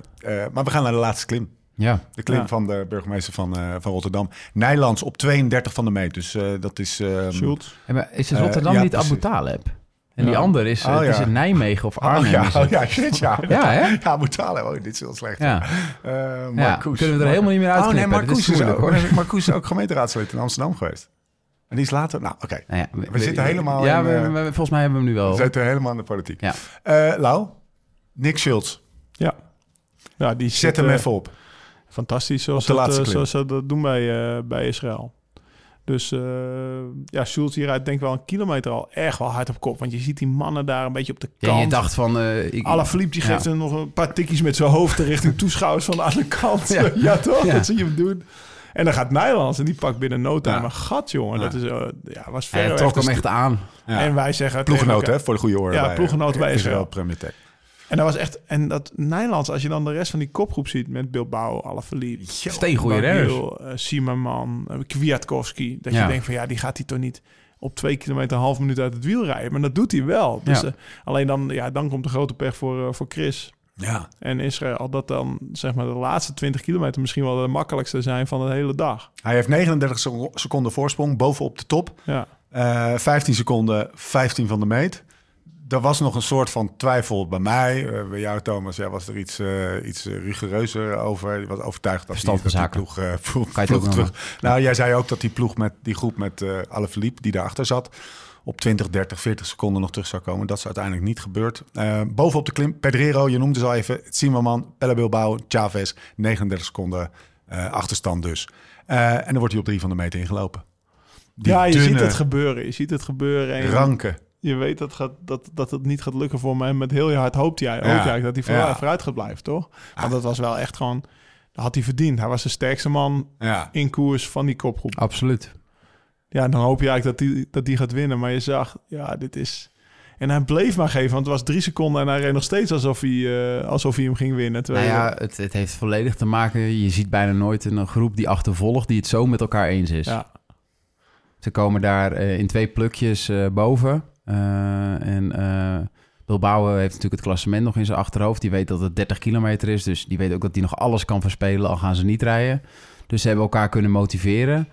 maar we gaan naar de laatste klim. Ja, De klim Ja. van de burgemeester van, eh, van Rotterdam. Nijlands op 32 van de meet. Dus eh, dat is... ehm, Schultz. Ja, maar is het Eh, Rotterdam ja, niet. Abu Taleb? En die Ja. ander is, Oh, het is ja. het Nijmegen of Oh Arnhem. ja, is oh, ja, shit, ja. Ja, hè? Ja, halen. Oh, dit is heel slecht. Ja. Eh, Ja, Marcouch. kunnen we er helemaal niet meer Oh nee, Marcouch is ook, Marcouch is ook gemeenteraadslid in Amsterdam geweest. En die is later... Nou, oké. Nou ja, We zitten helemaal Ja, in, we- we- volgens mij hebben we hem nu wel. We zitten helemaal in de politiek. Ja. Eh, Lau, Nick Schultz. Ja. Ja, die Zet zit, hem even op. Fantastisch, zoals, Op de dat, eh, zoals ze dat doen bij, eh, bij Israël. Dus eh ja, Schultz hier rijdt denk ik wel een kilometer al echt wel hard op kop. Want je ziet die mannen daar een beetje op de Ja, kant. je dacht van... eh ik, Alaphilippe die Ja. geeft hem nog een paar tikjes met zijn hoofd richting toeschouwers van de andere kant. Ja, Ja. toch? Ja. Dat zie je hem doen. En dan gaat Nijlands en die pakt binnen no time Ja. een gat, jongen. Ja. Dat is, eh, ja, was Hij ver trok hem echt aan. Ja. En wij zeggen... Ploeggenoot, hè, voor de goede orde. Ja, bij, ploeggenoot eh, bij Israël Israël. En dat was echt... En dat Nijlands, als je dan de rest van die kopgroep ziet... met Bilbao, Alaphilippe, Steengoeie renners. Eh, eh, Kwiatkowski. Dat Ja. je denkt van ja, die gaat hij toch niet op twee kilometer een half minuut uit het wiel rijden. Maar dat doet hij wel. Dus, Ja. eh, alleen dan, ja, dan komt de grote pech voor, voor Chris. Ja. En Israël, dat dan zeg maar de laatste 20 kilometer misschien wel de makkelijkste zijn van de hele dag. Hij heeft 39 seco- seconden voorsprong bovenop de top. Ja, Eh 15 seconden, 15 van de meet. Er was nog een soort van twijfel bij mij. Eh, bij jou, Thomas, ja, was er iets, eh, iets eh, rigoureuzer over. Je was overtuigd dat die, Verstand dat die zaken. ploeg, eh, ploeg, terug... Nou, jij zei ook dat die ploeg met die groep met eh Alaphilippe, die daarachter zat... op 20, 30, 40 seconden nog terug zou komen. Dat is uiteindelijk niet gebeurd. Eh, bovenop de klim, Pedrero, je noemde ze al even... Zimmerman, Pelle Bilbao, Chavez, 39 seconden eh, achterstand dus. Eh, en dan wordt hij op drie van de meter ingelopen. Die ja je dunne, ziet het gebeuren. Je ziet het gebeuren. En ranke. Je weet dat, gaat, dat, dat het niet gaat lukken voor mij. Met heel je hart hoopt hij, hoopt Ja. eigenlijk dat hij vooruit, Ja. vooruit gaat blijven, toch? Want dat was wel echt gewoon... Dat had hij verdiend. Hij was de sterkste man Ja. in koers van die kopgroep. Absoluut. Ja, dan hoop je eigenlijk dat die, dat die gaat winnen. Maar je zag, ja, dit is... En hij bleef maar geven, want het was drie seconden... en hij reed nog steeds alsof hij, eh, alsof hij hem ging winnen. Nou Terwijl ja, het, het heeft volledig te maken... Je ziet bijna nooit een groep die achtervolgt... die het zo met elkaar eens is. ja, Ze komen daar eh, in twee plukjes eh, boven. Eh, en eh Bilbao heeft natuurlijk het klassement nog in zijn achterhoofd. Die weet dat het 30 kilometer is. Dus die weet ook dat hij nog alles kan verspelen, al gaan ze niet rijden. Dus ze hebben elkaar kunnen motiveren.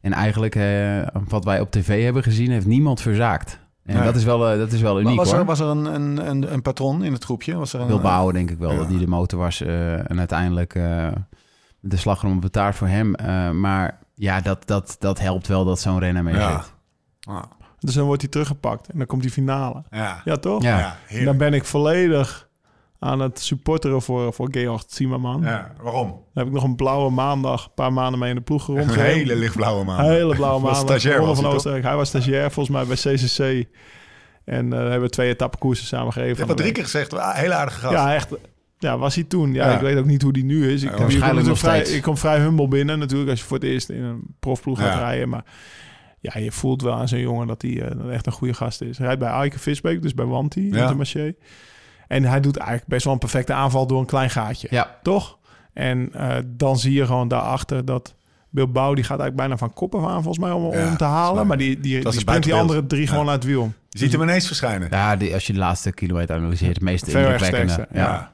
En eigenlijk, eh, wat wij op tv hebben gezien, heeft niemand verzaakt. En Nee. dat, is wel, dat is wel uniek was hoor. er, was er een, een, een, een patron in het groepje? Was er een, Bilbao denk ik wel, Ja. dat die de motor was. en uiteindelijk de slagroom op de taart voor hem. Maar ja, dat, dat, dat helpt wel dat zo'n renner mee Ja. Ah, Dus dan wordt hij teruggepakt en dan komt die finale. ja. Ja, toch? Ja. Dan ben ik volledig aan het supporteren voor, voor Georg Zimmerman. Ja, waarom? Dan heb ik nog een blauwe maandag, een paar maanden mee in de ploeg Een rondgereden. hele lichtblauwe maan. Hele blauwe maandag. stagiair was van hij, toch? Oostenrijk. Hij was stagiair volgens mij bij CCC. En eh hebben we twee etappekoersen samen gereden. Ik heb van wat de drie keer gezegd, ah, heel aardige gast. Ja, echt. Ja, was hij toen. Ja, Ja. ik weet ook niet hoe die nu is. Ik, Ja, waarschijnlijk nog vrij, steeds. je komt vrij humble binnen natuurlijk als je voor het eerst in een profploeg gaat rijden. Maar ja, je voelt wel aan zo'n jongen dat hij eh, echt een goede gast is. Hij rijdt bij Aike Visbeek, dus bij Wanty, Ja. Intermarché. En hij doet eigenlijk best wel een perfecte aanval door een klein gaatje. Ja, Toch? En eh, dan zie je gewoon daarachter dat Bilbao, die gaat eigenlijk bijna van kop af aan volgens mij om, Ja, om te halen. Maar die, die, Dat die sprint die andere drie Ja. gewoon uit het wiel. Je ziet hem ineens verschijnen. ja die, als je de laatste kilometer analyseert, het meest indrukwekkende. Ja. Ja.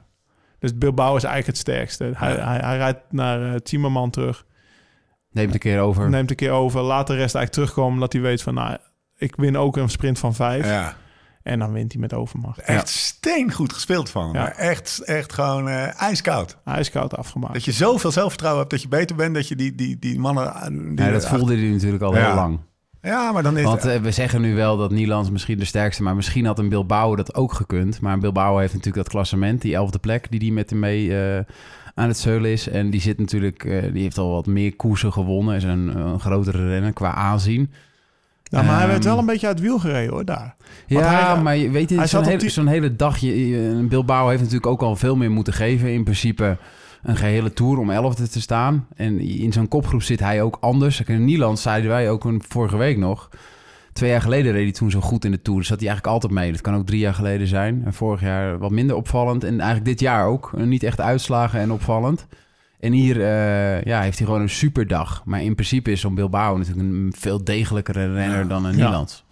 Dus Bilbao is eigenlijk het sterkste. Hij, hij, hij rijdt naar uh, Timmerman terug. Neemt een keer over. Neemt een keer over. Laat de rest eigenlijk terugkomen. Omdat hij weet van, nou, ik win ook een sprint van vijf. Ja. En dan wint hij met overmacht. Echt steengoed gespeeld van. Ja. Maar Echt, echt gewoon eh, ijskoud. Hij is koud afgemaakt. Dat je zoveel zelfvertrouwen hebt dat je beter bent. Dat je die, die, die mannen... eh, Die, Ja, dat voelde hij natuurlijk al Ja. heel lang. Ja, maar dan is Want eh, we zeggen nu wel dat Nielands misschien de sterkste... maar misschien had een Bilbao dat ook gekund. Maar een Bilbao heeft natuurlijk dat klassement, die elfde plek... die die met hem mee eh, aan het zeulen is. En die zit natuurlijk... eh, die heeft al wat meer koersen gewonnen. Is een, een grotere renner qua aanzien. nou, maar hij werd Ehm, wel een beetje uit het wiel gereden hoor, daar. Want Ja, hij- maar je weet je, hij zo'n hele, zo'n hele dag... Je, Bilbao heeft natuurlijk ook al veel meer moeten geven. In principe een gehele Tour om elfde te staan. En in zo'n kopgroep zit hij ook anders. In Nieland zeiden wij ook een, vorige week nog... Twee jaar geleden reed hij toen zo goed in de Tour. Dus zat hij eigenlijk altijd mee. Dat kan ook drie jaar geleden zijn. En vorig jaar wat minder opvallend. En eigenlijk dit jaar ook. Niet echt uitslagen en opvallend. En hier eh, ja, heeft hij gewoon een superdag. Maar in principe is zo'n Bilbao natuurlijk een veel degelijkere renner dan een Ja. Nieland.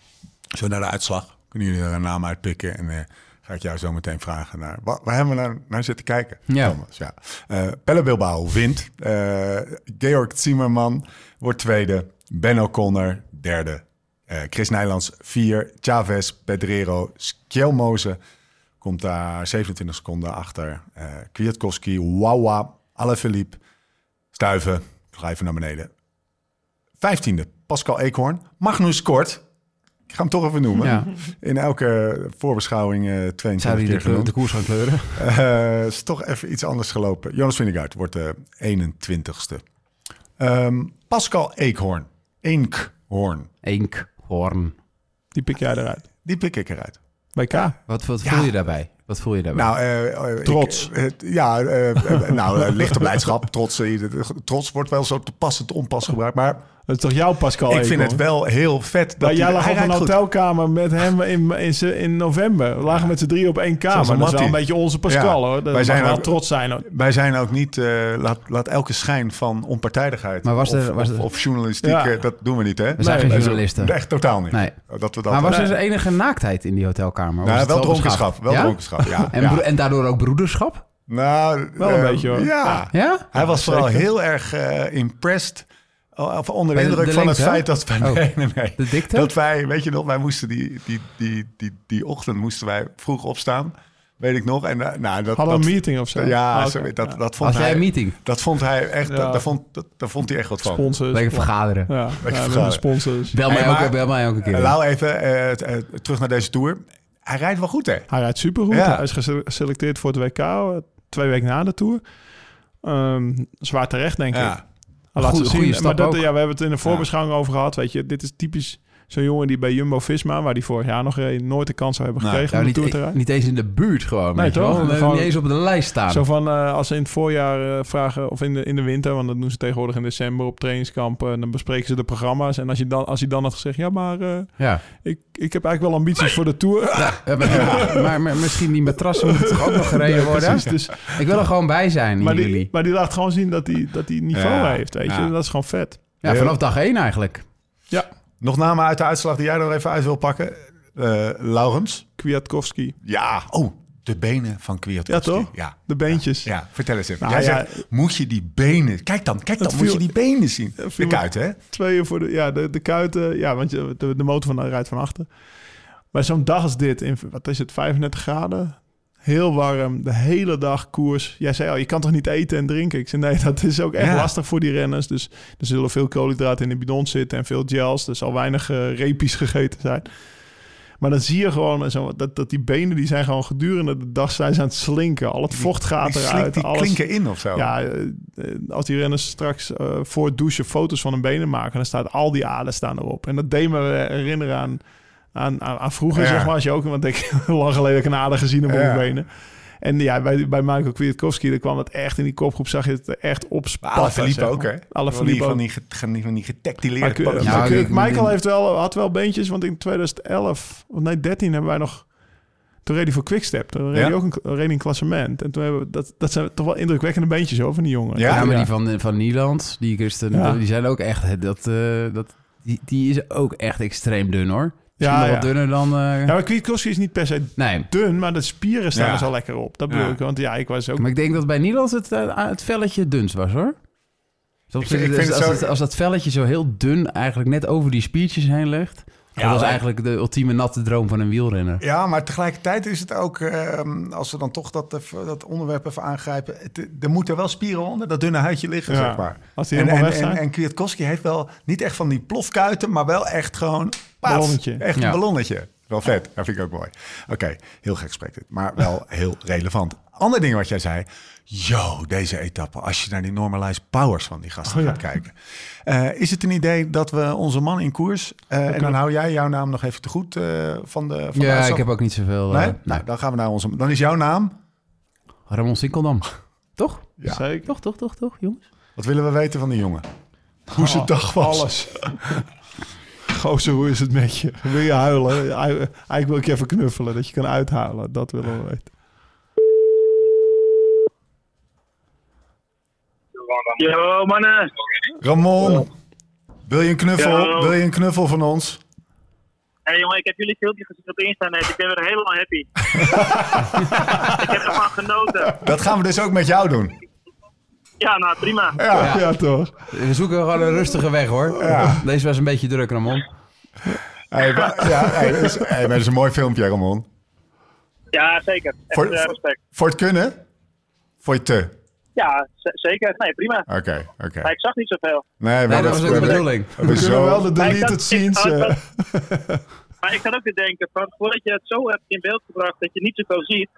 Zo naar de uitslag. Kunnen jullie er een naam uitpikken? En eh, ga ik jou zo meteen vragen naar... Waar, waar hebben we naar, naar zitten kijken? Ja. Thomas, ja. Eh, Pelle Bilbao wint. Eh, Georg Zimmerman wordt tweede. Ben O'Connor derde. Eh, Chris Nijlands vier. Chavez, Pedrero, Skjelmoze komt daar 27 seconden achter. Eh Kwiatkowski, Wawa, Alaphilippe, Stuiven. Ik ga even naar beneden. Vijftiende, Pascal Eekhoorn. Magnus Kort. Ik ga hem toch even noemen. Ja. In elke voorbeschouwing eh 22 Zou hij keer genoemd. de koers gaan kleuren? Eh, is toch even iets anders gelopen. Jonas Vingegaard wordt de 21ste. Ehm, Pascal Eekhoorn. Eekhoorn. Enkhoorn. Die pik jij eruit. Die pik ik eruit. Bij K. Wat, wat Ja. voel je daarbij? Wat voel je daarbij? Nou, eh, eh, Trots. ik- eh, ja, nou, lichte blijdschap. Trots, trots wordt wel zo te pas en te onpas gebruikt. Maar Dat is toch jouw Pascal ik vind het wel heel vet. Dat jij lag hij op een hotelkamer met hem in, in, in november. We lagen met z'n drie op één kamer. Dat is wel een beetje onze Pascal Ja. hoor. Dat Wij zijn wel ook- trots zijn. hoor. Wij zijn ook niet, eh, laat, laat elke schijn van onpartijdigheid Maar was er- of, was of, er- of journalistiek, Ja. eh, dat doen we niet, hè? We zijn geen journalisten. Echt totaal niet. Nee. Dat we dat, maar was Nee. er enige naaktheid in die hotelkamer? Was Nou, wel dronkenschap. Wel dronkenschap, ja. En, daardoor ook broederschap? Nou, Wel een eh, beetje, hoor. Ja. Ja? Hij was vooral heel erg eh, impressed. Of onder de indruk de van lengte? het feit dat wij... Oh. Nee, nee, nee. De dikte? Dat wij, weet je nog, wij moesten die, die, die, die, die ochtend moesten wij vroeg opstaan. Weet ik nog. En eh, nou, dat, Hadden we dat, een meeting of zo? Ja, Ah, sorry, dat, dat vond Had jij hij... een meeting? Dat vond hij echt... Ja. Dat, daar, vond, dat, daar vond hij echt wat van. Sponsors. Lekker vergaderen. Ja, ja, vergaderen. sponsors. Bel, mij Hey, maar- ook, bel mij ook een keer. Eh, Lau even eh, t- terug naar deze tour. Hij rijdt wel goed, hè? Hij rijdt supergoed. Ja. Hij is gese- geselecteerd voor het WK. Twee weken na de Tour. Ehm, zwaar terecht, denk ik. Goeie- ze zien. stap maar dat, ook. ja, we hebben het in de voorbeschouwing over gehad. Weet je, dit is typisch zo'n jongen die bij Jumbo-Visma... waar die vorig jaar nog reed, nooit de kans zou hebben gekregen Nou, om de niet, rijden. niet eens in de buurt gewoon. Nee, toch? Gewoon- niet eens op de lijst staan. Zo van, eh, als ze in het voorjaar eh, vragen, of in de, in de winter, want dat doen ze tegenwoordig in december op trainingskampen, en dan bespreken ze de programma's. En als, je dan, als hij dan had gezegd, ja, maar eh, Ja. ik, ik heb eigenlijk wel ambities voor de Tour. Ja, maar, maar, maar misschien die matrassen moeten toch ook nog gereden worden? precies, dus, Ik wil er gewoon bij zijn, maar, jullie. die, maar die laat gewoon zien dat hij dat hij niveau Ja, heeft, weet ja. je. Dat is gewoon vet. Ja, vanaf dag één eigenlijk. Nog namen uit de uitslag die jij er even uit wil pakken. eh, Laurens. Kwiatkowski. Ja, oh, de benen van Kwiatkowski. Ja, toch? Ja. De beentjes. Ja, vertel eens even. Nou, Jij ja, zegt, moet je die benen... Kijk dan, kijk dan, moet je die benen zien. De me- kuit, hè? Tweeën voor de, ja, de, de kuiten. Ja, want je, de, de motor van de rijdt van achter. Maar zo'n dag als dit, in, wat is het, 35 graden? Heel warm, de hele dag koers. Jij zei al, je kan toch niet eten en drinken? Ik zei, nee, dat is ook echt Ja. lastig voor die renners. Dus er zullen veel koolhydraten in de bidon zitten en veel gels. Er zal weinig eh, repies gegeten zijn. Maar dan zie je gewoon zo, dat, dat die benen, die zijn gewoon gedurende de dag zijn ze aan het slinken. Al het vocht gaat Die, eruit. die alles, klinken in of zo. ja, eh, eh, als die renners straks eh, voor het douchen foto's van hun benen maken, dan staat al die aden staan erop. En dat deed me herinneren aan, aan, aan, aan vroeger, Ja. zeg maar. Als je ook, want ik lang geleden heb ik een ader gezien op Ja. mijn benen. En ja, bij, bij Michael Kwiatkowski, daar kwam het echt in die kopgroep, zag je het echt op Maar spatten. Alaphilippe zeg ook, hè? maar. Alaphilippe Van die, van die, getactileerde. Ja, Michael heeft wel, had wel beentjes, want in 2011, of nee, 13 hebben wij nog... Toen reed hij voor Quickstep. Toen reed Ja? hij ook een, reed een klassement. En toen hebben we, dat, dat zijn toch wel indrukwekkende beentjes hoor, van die jongen. Ja? Ja, maar die van, van Nieland, die Christen, Ja. die zijn ook echt... Dat, eh, dat, die, die is ook echt extreem dun, hoor. Ja, ja. wat dunner dan... eh, Ja, maar Kwiatkowski is niet per se Nee, dun, maar de spieren staan Ja. er zo lekker op. Dat bedoel Ja. ik. Want ja, ik was ook... maar ik denk dat bij Nieland het, eh, het velletje dunst was, hoor. Ik ik het als, zo- het, als dat velletje zo heel dun eigenlijk net over die spiertjes heen ligt... dat was maar- eigenlijk de ultieme natte droom van een wielrenner. Ja, maar tegelijkertijd is het ook, ehm, als we dan toch dat, even- dat onderwerp even aangrijpen, het, er moeten wel spieren onder dat dunne huidje liggen, Ja, zeg maar. als die en, helemaal en, weg zijn. En, en Kwiatkowski heeft wel niet echt van die plofkuiten, maar wel echt gewoon... paats, Ballonnetje. Echt Ja. een ballonnetje. Wel vet, dat vind ik ook mooi. Oké, heel gek spreekt dit, maar wel heel relevant. Ander ding wat jij zei, yo, deze etappe, als je naar die normalized powers van die gasten Oh, ja. gaat kijken. Eh, is het een idee dat we onze man in koers, eh, en dan hou jij jouw naam nog even te goed eh, van de van Ja, ik heb ook niet zoveel... eh, Nee? Nou, dan gaan we naar onze... Dan is jouw naam? Ramon Sinkeldam. Toch? Ja. Zeker. Toch, toch, toch, toch, jongens? Wat willen we weten van die jongen? Hoe zijn dag was? Alles. Gozer, hoe is het met je? Wil je huilen? Ei- Eigenlijk wil ik je even knuffelen, dat je kan uithalen. Dat willen we weten. Yo, mannen. Ramon, wil je een knuffel? Wil je een knuffel van ons? Hé hey, jongen, ik heb jullie filmpje gezien op Insta net. Ik ben weer helemaal happy. ik heb ervan genoten. Dat gaan we dus ook met jou doen. Ja, nou prima. Ja. Ja, toch? We zoeken gewoon een rustige weg, hoor. Ja. Deze was een beetje druk, Ramon. Hey, maar- ja, hey, dat, is, hey, maar dat is een mooi filmpje, Ramon. Ja, zeker. Echt Voor- eh, respect. Voor het kunnen? Voor je te? Ja, zeker. Nee, prima. Oké, oké. Maar ik zag niet zoveel. Nee, we Nee, dat was ook de bedoeling. we We kunnen wel de Maar deleted scenes... ik- eh, Maar ik zat ook te denken, van, voordat je het zo hebt in beeld gebracht dat je niet zoveel ziet,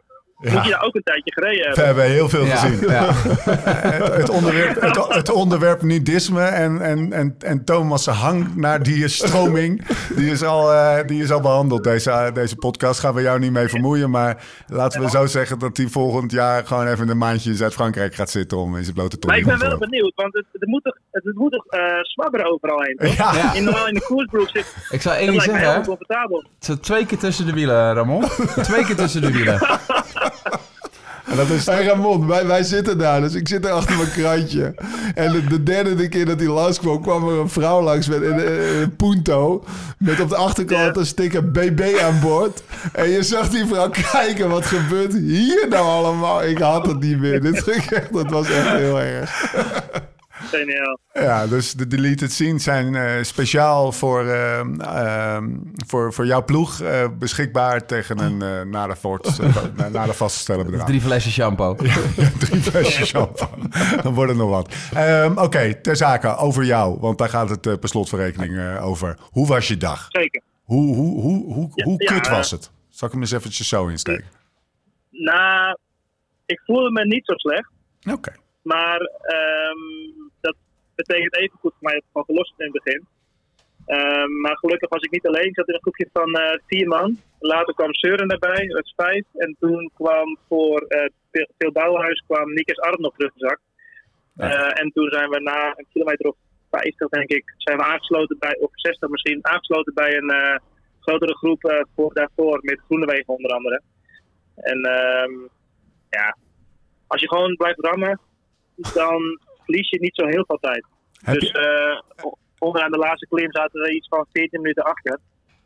Ja. moet je daar ook een tijdje gereden We hebben. hebben heel veel Ja, gezien. ja. Het, het onderwerp, het, het onderwerp nudisme en, en, en, en Thomas' hang naar die stroming, die is al, eh, die is al behandeld. Deze, deze podcast gaan we jou niet mee vermoeien. Maar laten we zo zeggen dat hij volgend jaar gewoon even een maandje in Zuid-Frankrijk gaat zitten om in zijn blote Maar tong ik ben wel benieuwd, want het, het moet toch, het moet toch eh, zwabberen overal heen, toch? Ja, Ja. In, normaal in de koersbroek zit, Ik zou één zeggen. Het zit twee keer tussen de wielen, Ramon. Twee keer tussen de wielen. en dat is... Hey Ramon, wij, wij zitten daar, dus ik zit er achter mijn krantje. En de, de derde keer dat hij langskwam, kwam er een vrouw langs met een, een, een punto. Met op de achterkant een sticker BB aan boord. En je zag die vrouw kijken, wat gebeurt hier nou allemaal? Ik had het niet meer. Dit, ging echt, dat was echt heel erg. Geniaal. Ja, dus de deleted scenes zijn eh, speciaal voor, ehm, ehm, voor, voor jouw ploeg eh, beschikbaar tegen een eh na, de voort, eh, na de vast te stellen bedrag. Drie flessen shampoo. Drie flesjes champagne. Dan wordt het nog wat. Ehm, Oké, ter zake, over jou. Want daar gaat het per slotverrekening eh, over. Hoe was je dag? Zeker. Hoe, hoe, hoe, hoe, Ja, hoe ja, kut was het? Zal ik hem eens eventjes zo insteken? Nou, ik voelde me niet zo slecht. Oké. Maar ehm, betekent even goed voor mij dat het gewoon gelost in het begin. Ehm, maar gelukkig was ik niet alleen. Ik zat in een groepje van eh, vier man. Later kwam Søren erbij, dat is vijf. En toen kwam voor eh Phil- Phil Bouwhuis kwam Nikes Arm nog teruggezakt. Eh, en toen zijn we na een kilometer of 50, denk ik, zijn we aangesloten bij, of 60 misschien, aangesloten bij een eh, grotere groep eh, voor, daarvoor met Groenewegen onder andere. En ehm, ja, als je gewoon blijft rammen, dan verlies je niet zo heel veel tijd. Heb dus je, eh, onderaan de laatste klim zaten we iets van 14 minuten achter.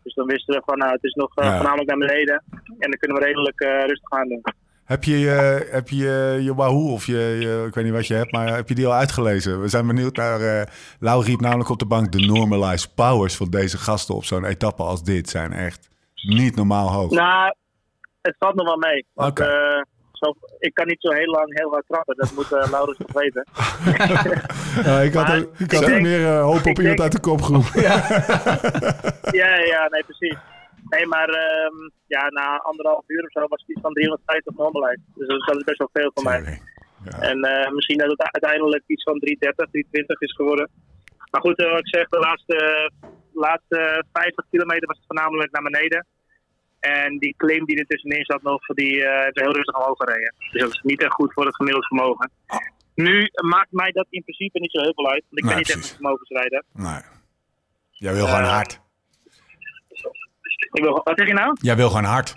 Dus dan wisten we van, nou, het is nog eh, Ja. voornamelijk naar beneden. En dan kunnen we redelijk eh, rustig aan doen. Heb je je, heb je, je, Wahoo of je, je- ik weet niet wat je hebt, maar heb je die al uitgelezen? We zijn benieuwd naar, eh Lau riep namelijk op de bank, de normalized powers van deze gasten op zo'n etappe als dit zijn echt niet normaal hoog. Nou, het valt nog wel mee. Want ik kan niet zo heel lang heel hard trappen. Dat moet eh Laurens nog weten. Ja, ik had, Maar ook, ik had denk- meer eh, hoop op iemand denk- uit de kopgroep. Ja, ja, ja, nee, precies. Nee, maar ehm, ja, na anderhalf uur of zo was het iets van 350 normalized. Dus dat is best wel veel voor mij. Ja. En eh, misschien dat het uiteindelijk iets van 330, 320 is geworden. Maar goed, wat ik zeg, de laatste, laatste 50 kilometer was het voornamelijk naar beneden. En die klim die er tussenin zat nog, die eh heeft heel rustig omhoog gereden. Dus dat is niet echt goed voor het gemiddeld vermogen. Nu maakt mij dat in principe niet zo heel veel uit. Want ik Nee, ben niet echt precies. een vermogensrijder. Nee. Jij wil gewoon Eh, hard. Ik wil, wat zeg je nou? Jij wil gewoon hard.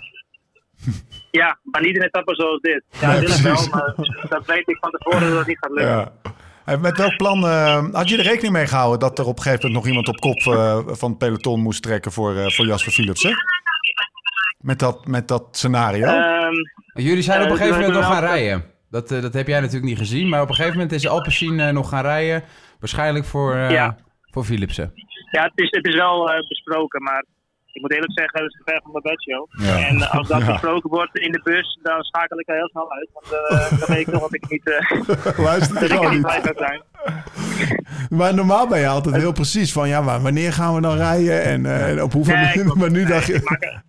Ja, maar niet in etappen zoals dit. Ja, Nee, ik wel, maar dat weet ik van tevoren dat het niet gaat lukken. Ja. Met welk plan eh, had je er rekening mee gehouden dat er op een gegeven moment nog iemand op kop van het peloton moest trekken voor, eh, voor Jasper Philipsen? Met dat, met dat scenario? Ehm, Jullie zijn op Eh, een gegeven we moment nog gaan rijden. Dat, eh, dat heb jij natuurlijk niet gezien. Maar op een gegeven moment is Alpecin eh, nog gaan rijden. Waarschijnlijk voor, eh Ja. voor Philipsen. ja, het is, het is wel eh, besproken, maar ik moet eerlijk zeggen, dat is ver van mijn bedshow. Ja. En eh, als dat Ja. besproken wordt in de bus, dan schakel ik er heel snel uit. Want eh, dan weet ik toch dat ik niet, eh Luister dat ik er niet niet. bij zou zijn. Maar normaal ben je altijd heel precies van, ja, maar wanneer gaan we dan rijden en, eh, en op hoeveel Nee. Maar nu Nee, dacht je... ik, maak, er-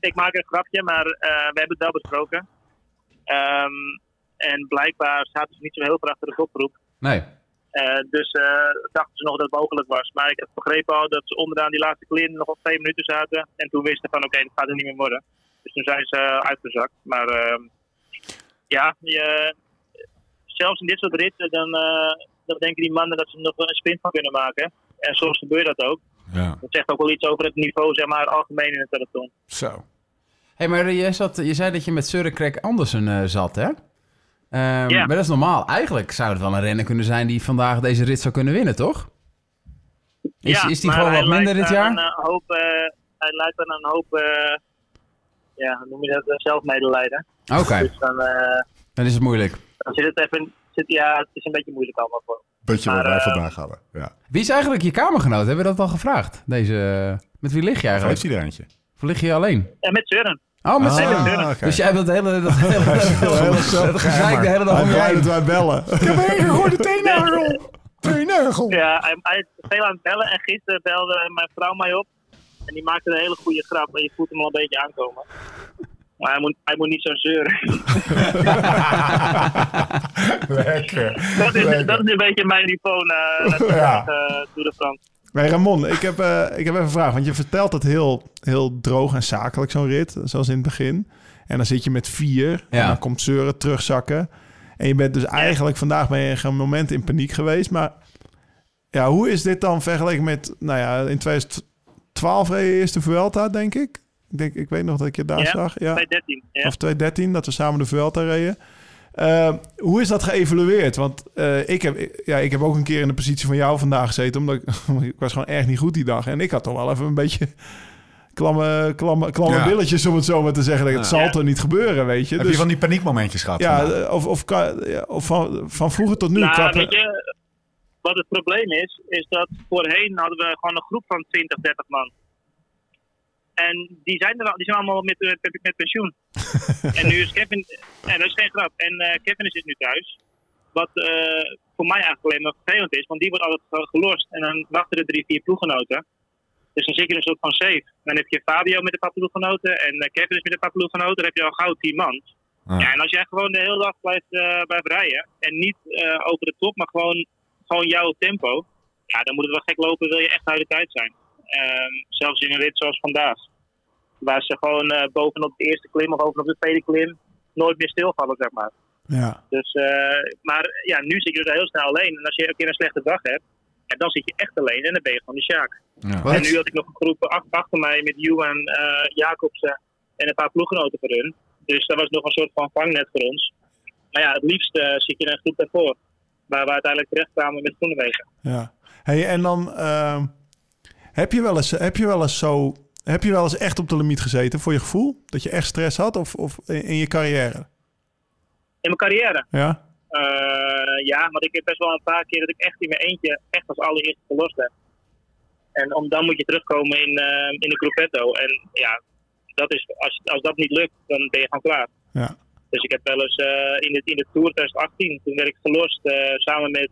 ik maak een grapje, maar eh, we hebben het wel besproken. Ehm, en blijkbaar zaten ze niet zo heel veel achter de kopgroep. Nee. Eh, dus eh, dachten ze nog dat het mogelijk was. Maar ik heb begrepen al dat ze onderaan die laatste klim nog op twee minuten zaten. En toen wisten van oké, dat gaat er niet meer worden. Dus toen zijn ze eh, uitgezakt. Maar ehm, ja, je, zelfs in dit soort ritten, dan, eh, dan denken die mannen dat ze er nog wel een sprint van kunnen maken. En soms gebeurt dat ook. ja, Dat zegt ook wel iets over het niveau, zeg maar, algemeen in het peloton. zo. hey, maar je, zat, je zei dat je met Søren Krek Andersen eh, zat, hè? Ehm, Ja. Maar dat is normaal. Eigenlijk zou het wel een renner kunnen zijn die vandaag deze rit zou kunnen winnen, toch? Is, Ja, is die gewoon wat minder dit jaar? Een, hoop, eh, hij lijkt aan een hoop, eh, ja, noem je dat, eh, zelfmedelijden. Oké, Dus dan, eh, dan is het moeilijk. dan zit het even, zit, ja, het is een beetje moeilijk allemaal voor. hem. Beetje wat Maar, wij eh, ehm, vandaag hadden. Ja. Wie is eigenlijk je kamergenoot? Hebben we dat al gevraagd? Deze, met wie lig je eigenlijk? heeft hij er eentje? Of lig je alleen? En met Søren. Oh, met Ah, oké. Dus jij hebt dat hele, dat hele, dat hele, de hele dag Hij om blij dat wij bellen. Gooi de teennagel! Teennagel! Ja, hij, hij is veel aan het bellen en gisteren belde mijn vrouw mij op. En die maakte een hele goede grap en je voelt hem al een beetje aankomen. Maar hij moet, hij moet niet zo zeuren. Lekker. dat, is, Lekker. dat is een beetje mijn niveau na, na de Ja. eh, Tour de France. Hey Ramon, ik heb, eh, ik heb even een vraag. Want je vertelt het heel, heel droog en zakelijk, zo'n rit. Zoals in het begin. En dan zit je met vier. En dan komt Zeuren terugzakken. En je bent dus eigenlijk vandaag ben je een moment in paniek geweest. Maar ja, hoe is dit dan vergeleken met... Nou ja, in 2012 reed je eerst de Vuelta, denk ik. Ik, denk, ik weet nog dat ik je daar Ja, zag. Ja. 213. Ja. Of 2013, dat we samen de Vuelta reden. Eh, hoe is dat geëvalueerd? Want eh, ik, heb, ja, ik heb ook een keer in de positie van jou vandaag gezeten. Omdat ik, ik was gewoon erg niet goed die dag. En ik had toch wel even een beetje klamme, klamme, klamme Ja. billetjes, om het zo maar te zeggen. Het zal toch niet gebeuren, weet je. Heb Dus, je van die paniekmomentjes gehad? ja, vandaag? eh, of, of, of van, van vroeger tot nu. Nou, klappen- weet je, wat het probleem is, is dat voorheen hadden we gewoon een groep van 20, 30 man. En die zijn, er al, die zijn allemaal met, eh, met, met pensioen. en nu is Kevin, en dat is geen grap, en eh, Kevin is nu thuis. Wat eh, voor mij eigenlijk alleen maar vervelend is, want die wordt altijd ge- gelost. En dan wachten er drie, vier ploeggenoten. Dus dan zit je een soort van safe. Dan heb je Fabio met een paar ploeggenoten en Kevin is met een paar ploeggenoten. Dan heb je al gauw tien man. Ah. Ja, en als jij gewoon de hele dag blijft, eh, blijft rijden en niet over de top, maar gewoon, gewoon jouw tempo, ja, dan moet het wel gek lopen, wil je echt uit de tijd zijn. Ehm, zelfs in een rit zoals vandaag, waar ze gewoon eh, bovenop de eerste klim of bovenop de tweede klim nooit meer stilvallen, zeg maar. ja. Dus, eh, maar ja, nu zit je er heel snel alleen. En als je een keer een slechte dag hebt, ja, dan zit je echt alleen en dan ben je gewoon de Sjaak. Ja. En nu had ik nog een groep ach- achter mij met Johan eh Jacobsen en een paar ploeggenoten voor hun. Dus dat was nog een soort van vangnet voor ons. Maar ja, het liefst zit je in een groep daarvoor. Waar we uiteindelijk terecht kwamen met Groenewegen. Ja. Hey, en dan ehm, heb, je wel eens, heb je wel eens zo heb je wel eens echt op de limiet gezeten voor je gevoel? Dat je echt stress had of, of in, je carrière? In mijn carrière. Ja? Eh, ja, want ik heb best wel een paar keer dat ik echt in mijn eentje echt als allereerste verlost heb. En om, dan moet je terugkomen in, eh, in de gruppetto. En ja, dat is, als, als dat niet lukt, dan ben je gewoon klaar. Ja. Dus ik heb wel eens eh, in, de, in de Tour 2018, toen werd ik verlost samen met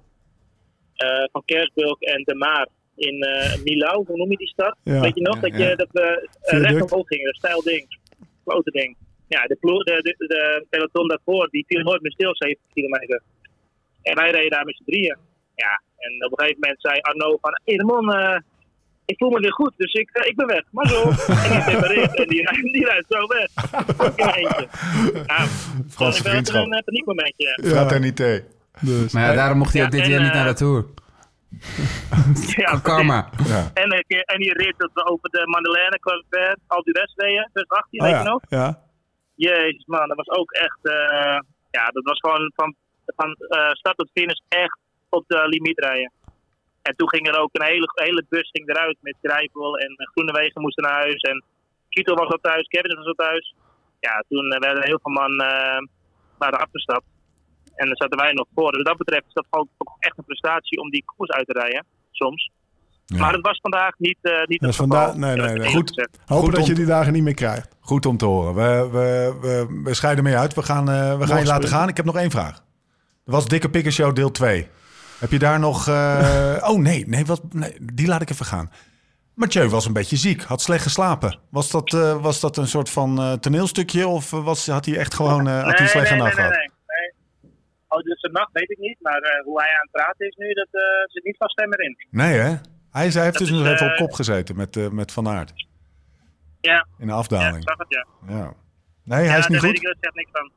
Van Kersbulk en De Maar in eh Milau, hoe noem je die stad? Ja. Weet je nog? Ja, dat, je, ja. dat we uh, Viaduct. recht omhoog gingen, dat stijl ding. Klote ding. Ja, de, ploeg, de, de, de peloton daarvoor, die viel nooit meer stil, 70 kilometer. En wij reden daar met z'n drieën. Ja, en op een gegeven moment zei Arno van, hé Ramon, eh, ik voel me weer goed, dus ik, eh, ik ben weg. Maar zo. en die separeert en die, rijdt- die rijdt zo weg. Ook in mijn eentje. Ja, Franse vriendschap. een eh, paniekmomentje. Fraternité. Dus. Maar ja, daarom mocht hij Ja, ook dit en, jaar niet eh, naar de Tour. Ja, Karma. Ja. En, ik- en die rit dat we over de Madeleine Corvette, al die rest reden, 2018, Oh weet je ja, nog? ja. Jezus man, dat was ook echt, eh, ja, dat was gewoon van, van eh, start tot finish echt op de limiet rijden. En toen ging er ook een hele, hele bus ging eruit met Grijpel en eh, Groenewegen moesten naar huis. En Kito was al thuis, Kevin was al thuis. Ja, toen eh, werden heel veel man eh, waren afgestapt. En dan zaten wij nog voor. Dus wat dat betreft is dat gewoon ook echt een prestatie om die koers uit te rijden, soms. Ja. Maar het was vandaag niet, eh niet Dat het is vandaag- nee, nee, nee. Goed. Hopen Goed dat om- je die dagen niet meer krijgt. Goed om te horen. We, we, we, we scheiden mee uit. We gaan, eh, we gaan je laten gaan. Ik heb nog één vraag. Er was Dikke Pikker Show deel 2. Heb je daar nog... eh, oh nee, nee, wat, nee, die laat ik even gaan. Mathieu was een beetje ziek, had slecht geslapen. Was dat, eh, was dat een soort van eh, toneelstukje of was, had hij echt gewoon eh, had hij een slechte nee, nacht nee, gehad? Oh, dus de nacht weet ik niet, maar eh, hoe hij aan het praten is nu, dat eh, zit niet van stem erin. Nee hè? Hij, zei, hij heeft Dat dus is, nog even op eh, kop gezeten met, eh, met Van Aert. Ja, In de ja, ik afdaling. zag het, ja. Ja. Nee, hij ja, is niet daar goed. weet ik dat zegt niks van.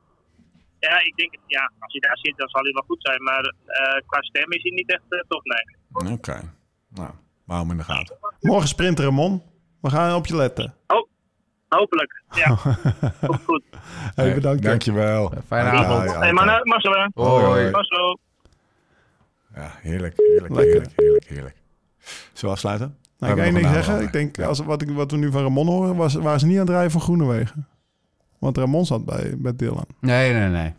Ja, ik denk, het- ja, als hij daar zit, dan zal hij wel goed zijn, maar eh, qua stem is hij niet echt uh, top, nee. Oké. Nou, hem in de gaten. Morgen sprinter Ramon. We gaan op je letten. Oh, hopelijk, ja. goed, goed. Hey, bedankt. hè. Dankjewel. Fijne avond. ja, Hey, maar Marcel, hè. Hoi, hoi. Marcel. Ja, heerlijk, heerlijk, Lekker. heerlijk, heerlijk, heerlijk. Zullen we afsluiten? Nou, ik kan één ding zeggen. Ik denk, als, wat, ik, wat we nu van Ramon horen, was, waren ze niet aan het rijden van Groenewegen. Want Ramon zat bij, bij Dylan. Nee, nee, nee.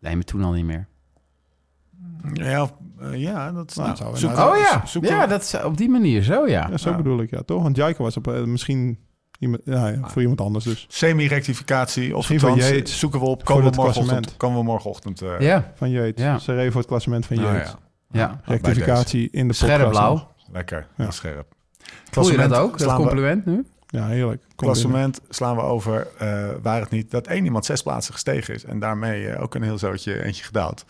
Nee, maar toen al niet meer. Ja, eh, ja dat Nou, nou, zou zoek- nou- Oh ja, ja dat is op die manier zo, ja. Ja, zo Ja. bedoel ik, ja, toch? Want Jaiko was op, eh, misschien iemand, ja, ja, voor iemand anders dus. Semi-rectificatie. Of van Yates. zoeken we op. Voor Komen we morgenochtend. Komen we morgenochtend. eh, Ja, Van Yates. Ja. Ze reed voor het klassement van nou Yates. ja. ja. Rectificatie in de Scherp podcast blauw. nog. Lekker, Ja. scherp. Voel je dat Klassement ook, dat we- compliment nu? Ja, heerlijk. Kom binnen. Klassement slaan we over, eh, waar het niet dat één iemand zes plaatsen gestegen is. En daarmee eh, ook een heel zootje eentje gedaald.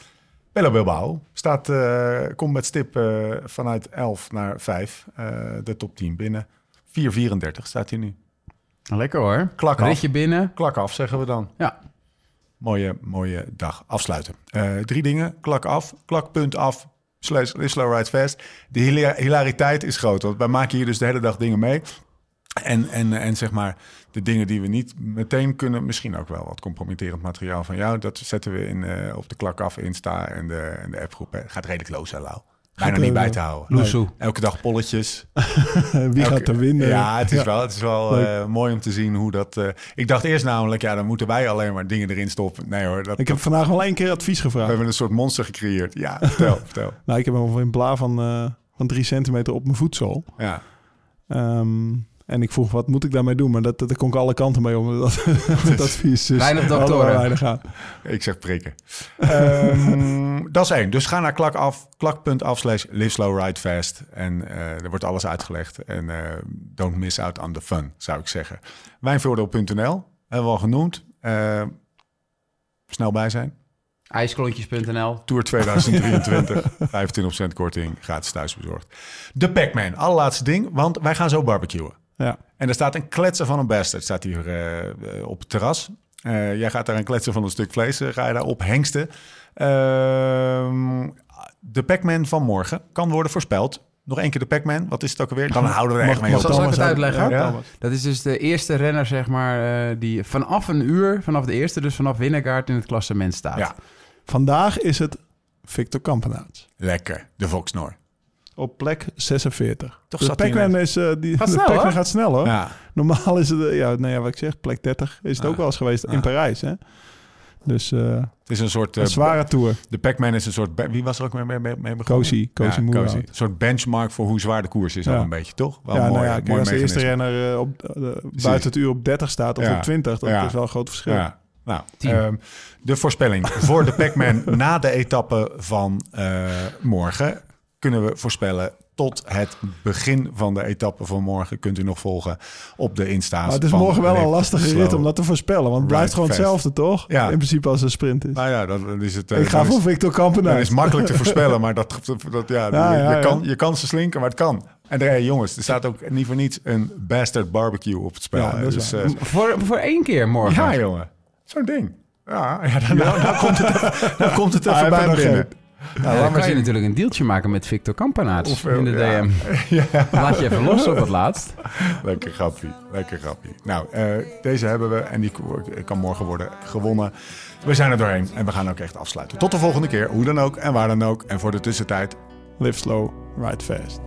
Bello Bilbao staat, eh, komt met stip eh, vanuit 11 naar 5. eh, de top 10 binnen. 4,34 staat hij nu. Lekker hoor. Klak af. Ritje binnen. Klak af, zeggen we dan. Ja. Mooie, mooie dag afsluiten. Eh, drie dingen. Klak af. Klakpunt af. Slash slow ride fast. De hila- hilariteit is groot. Want wij maken hier dus de hele dag dingen mee. En, en, en zeg maar de dingen die we niet meteen kunnen, misschien ook wel wat compromitterend materiaal van jou, dat zetten we in, eh, op de klak af Insta en de, en de appgroep. hè. Gaat redelijk los, hè, Lau. Bijna niet eh, bij te houden. Loesoe. Elke dag polletjes. Wie gaat er winnen? Ja, het is Ja. wel, het is wel eh, mooi om te zien hoe dat... eh, ik dacht eerst namelijk, ja, dan moeten wij alleen maar dingen erin stoppen. Nee hoor, dat, Ik heb vandaag wel één keer advies we gevraagd. hebben een soort monster gecreëerd. Ja, vertel, vertel. Nou, ik heb hem in bla van, eh, van drie centimeter op mijn voedsel. Ja, Ehm, en ik vroeg, wat moet ik daarmee doen? Maar dat, dat, daar kon ik alle kanten mee om. Dat, dat advies. Dus Weinig doktoren. weinig aan. ik zeg prikken. Ehm, dat is één. Dus ga naar klak af, klak.af slash live slow ride fast. En eh, er wordt alles uitgelegd. En eh, don't miss out on the fun, zou ik zeggen. Wijnvoordeel.nl, hebben we al genoemd. Eh, snel bij zijn. IJsklontjes.nl. Tour 2023, 25% korting, gratis thuisbezorgd. De Pac-Man, allerlaatste ding, want wij gaan zo barbecuen. Ja. En er staat een kletser van een bastard, staat hier eh, op het terras. Eh, jij gaat daar een kletser van een stuk vlees, eh, ga je daar op hengsten. Ehm, de Pac-Man van morgen kan worden voorspeld. Nog één keer de Pac-Man, wat is het ook alweer? Dan houden we er echt mee op. Zal- zal ik het uitleggen? Ja, Ja. Thomas. Dat is dus de eerste renner, zeg maar, eh, die vanaf een uur, vanaf de eerste, dus vanaf Winnegaard in het klassement staat. Ja, Vandaag is het Victor Kampenaerts. lekker, de Voxnor. Op plek 46. Toch zat Pac-Man net- is... eh, die, Gaat de snel, gaat snel, hoor. Ja. Normaal is het, eh, ja, nou ja, wat ik zeg, plek 30 is het Ah. ook wel eens geweest in. Parijs, hè. Dus eh, Het is een soort... een zware tour. De Pac-Man is een soort... Wie was er ook mee, mee, mee begonnen? Cozy, Cozy ja. Een soort benchmark voor hoe zwaar de koers is Ja. al een beetje, toch? Wel ja, mooi, nou ja, mooi als de eerste renner op, buiten het uur op 30 staat of Ja. op 20, dat Ja. is wel een groot verschil. Ja. Nou, ehm, de voorspelling voor de Pac-Man na de etappe van eh, morgen kunnen we voorspellen tot het begin van de etappe van morgen. Kunt u nog volgen op de Insta's. Maar het is morgen wel een lastige Slow. rit om dat te voorspellen. Want het blijft Right gewoon fast. hetzelfde, toch? Ja. In principe als een sprint is. Nou ja, dan is het... eh, ik ga voor is- Victor Kampenaar. Dat is makkelijk te voorspellen, maar dat, dat, ja, Ja, je, ja, je ja. Kan, je kan ze slinken, maar het kan. En er, hey, jongens, er staat ook niet voor niets een bastard barbecue op het spel. Ja, dus, eh, Voor, voor één keer morgen. ja, jongen. Zo'n ding. Ja, ja dan, nou, nou komt het nou komt het even Ah, bij binnen. Nou, Ja, dan maar kan je natuurlijk een deeltje maken met Victor Hoeveel- in de ja. DM. Laat je even los op het laatst. Lekker grappie, lekker grappie. Nou, eh, deze hebben we en die kan morgen worden gewonnen. We zijn er doorheen en we gaan ook echt afsluiten. Tot de volgende keer, hoe dan ook en waar dan ook. En voor de tussentijd, Live slow, ride fast.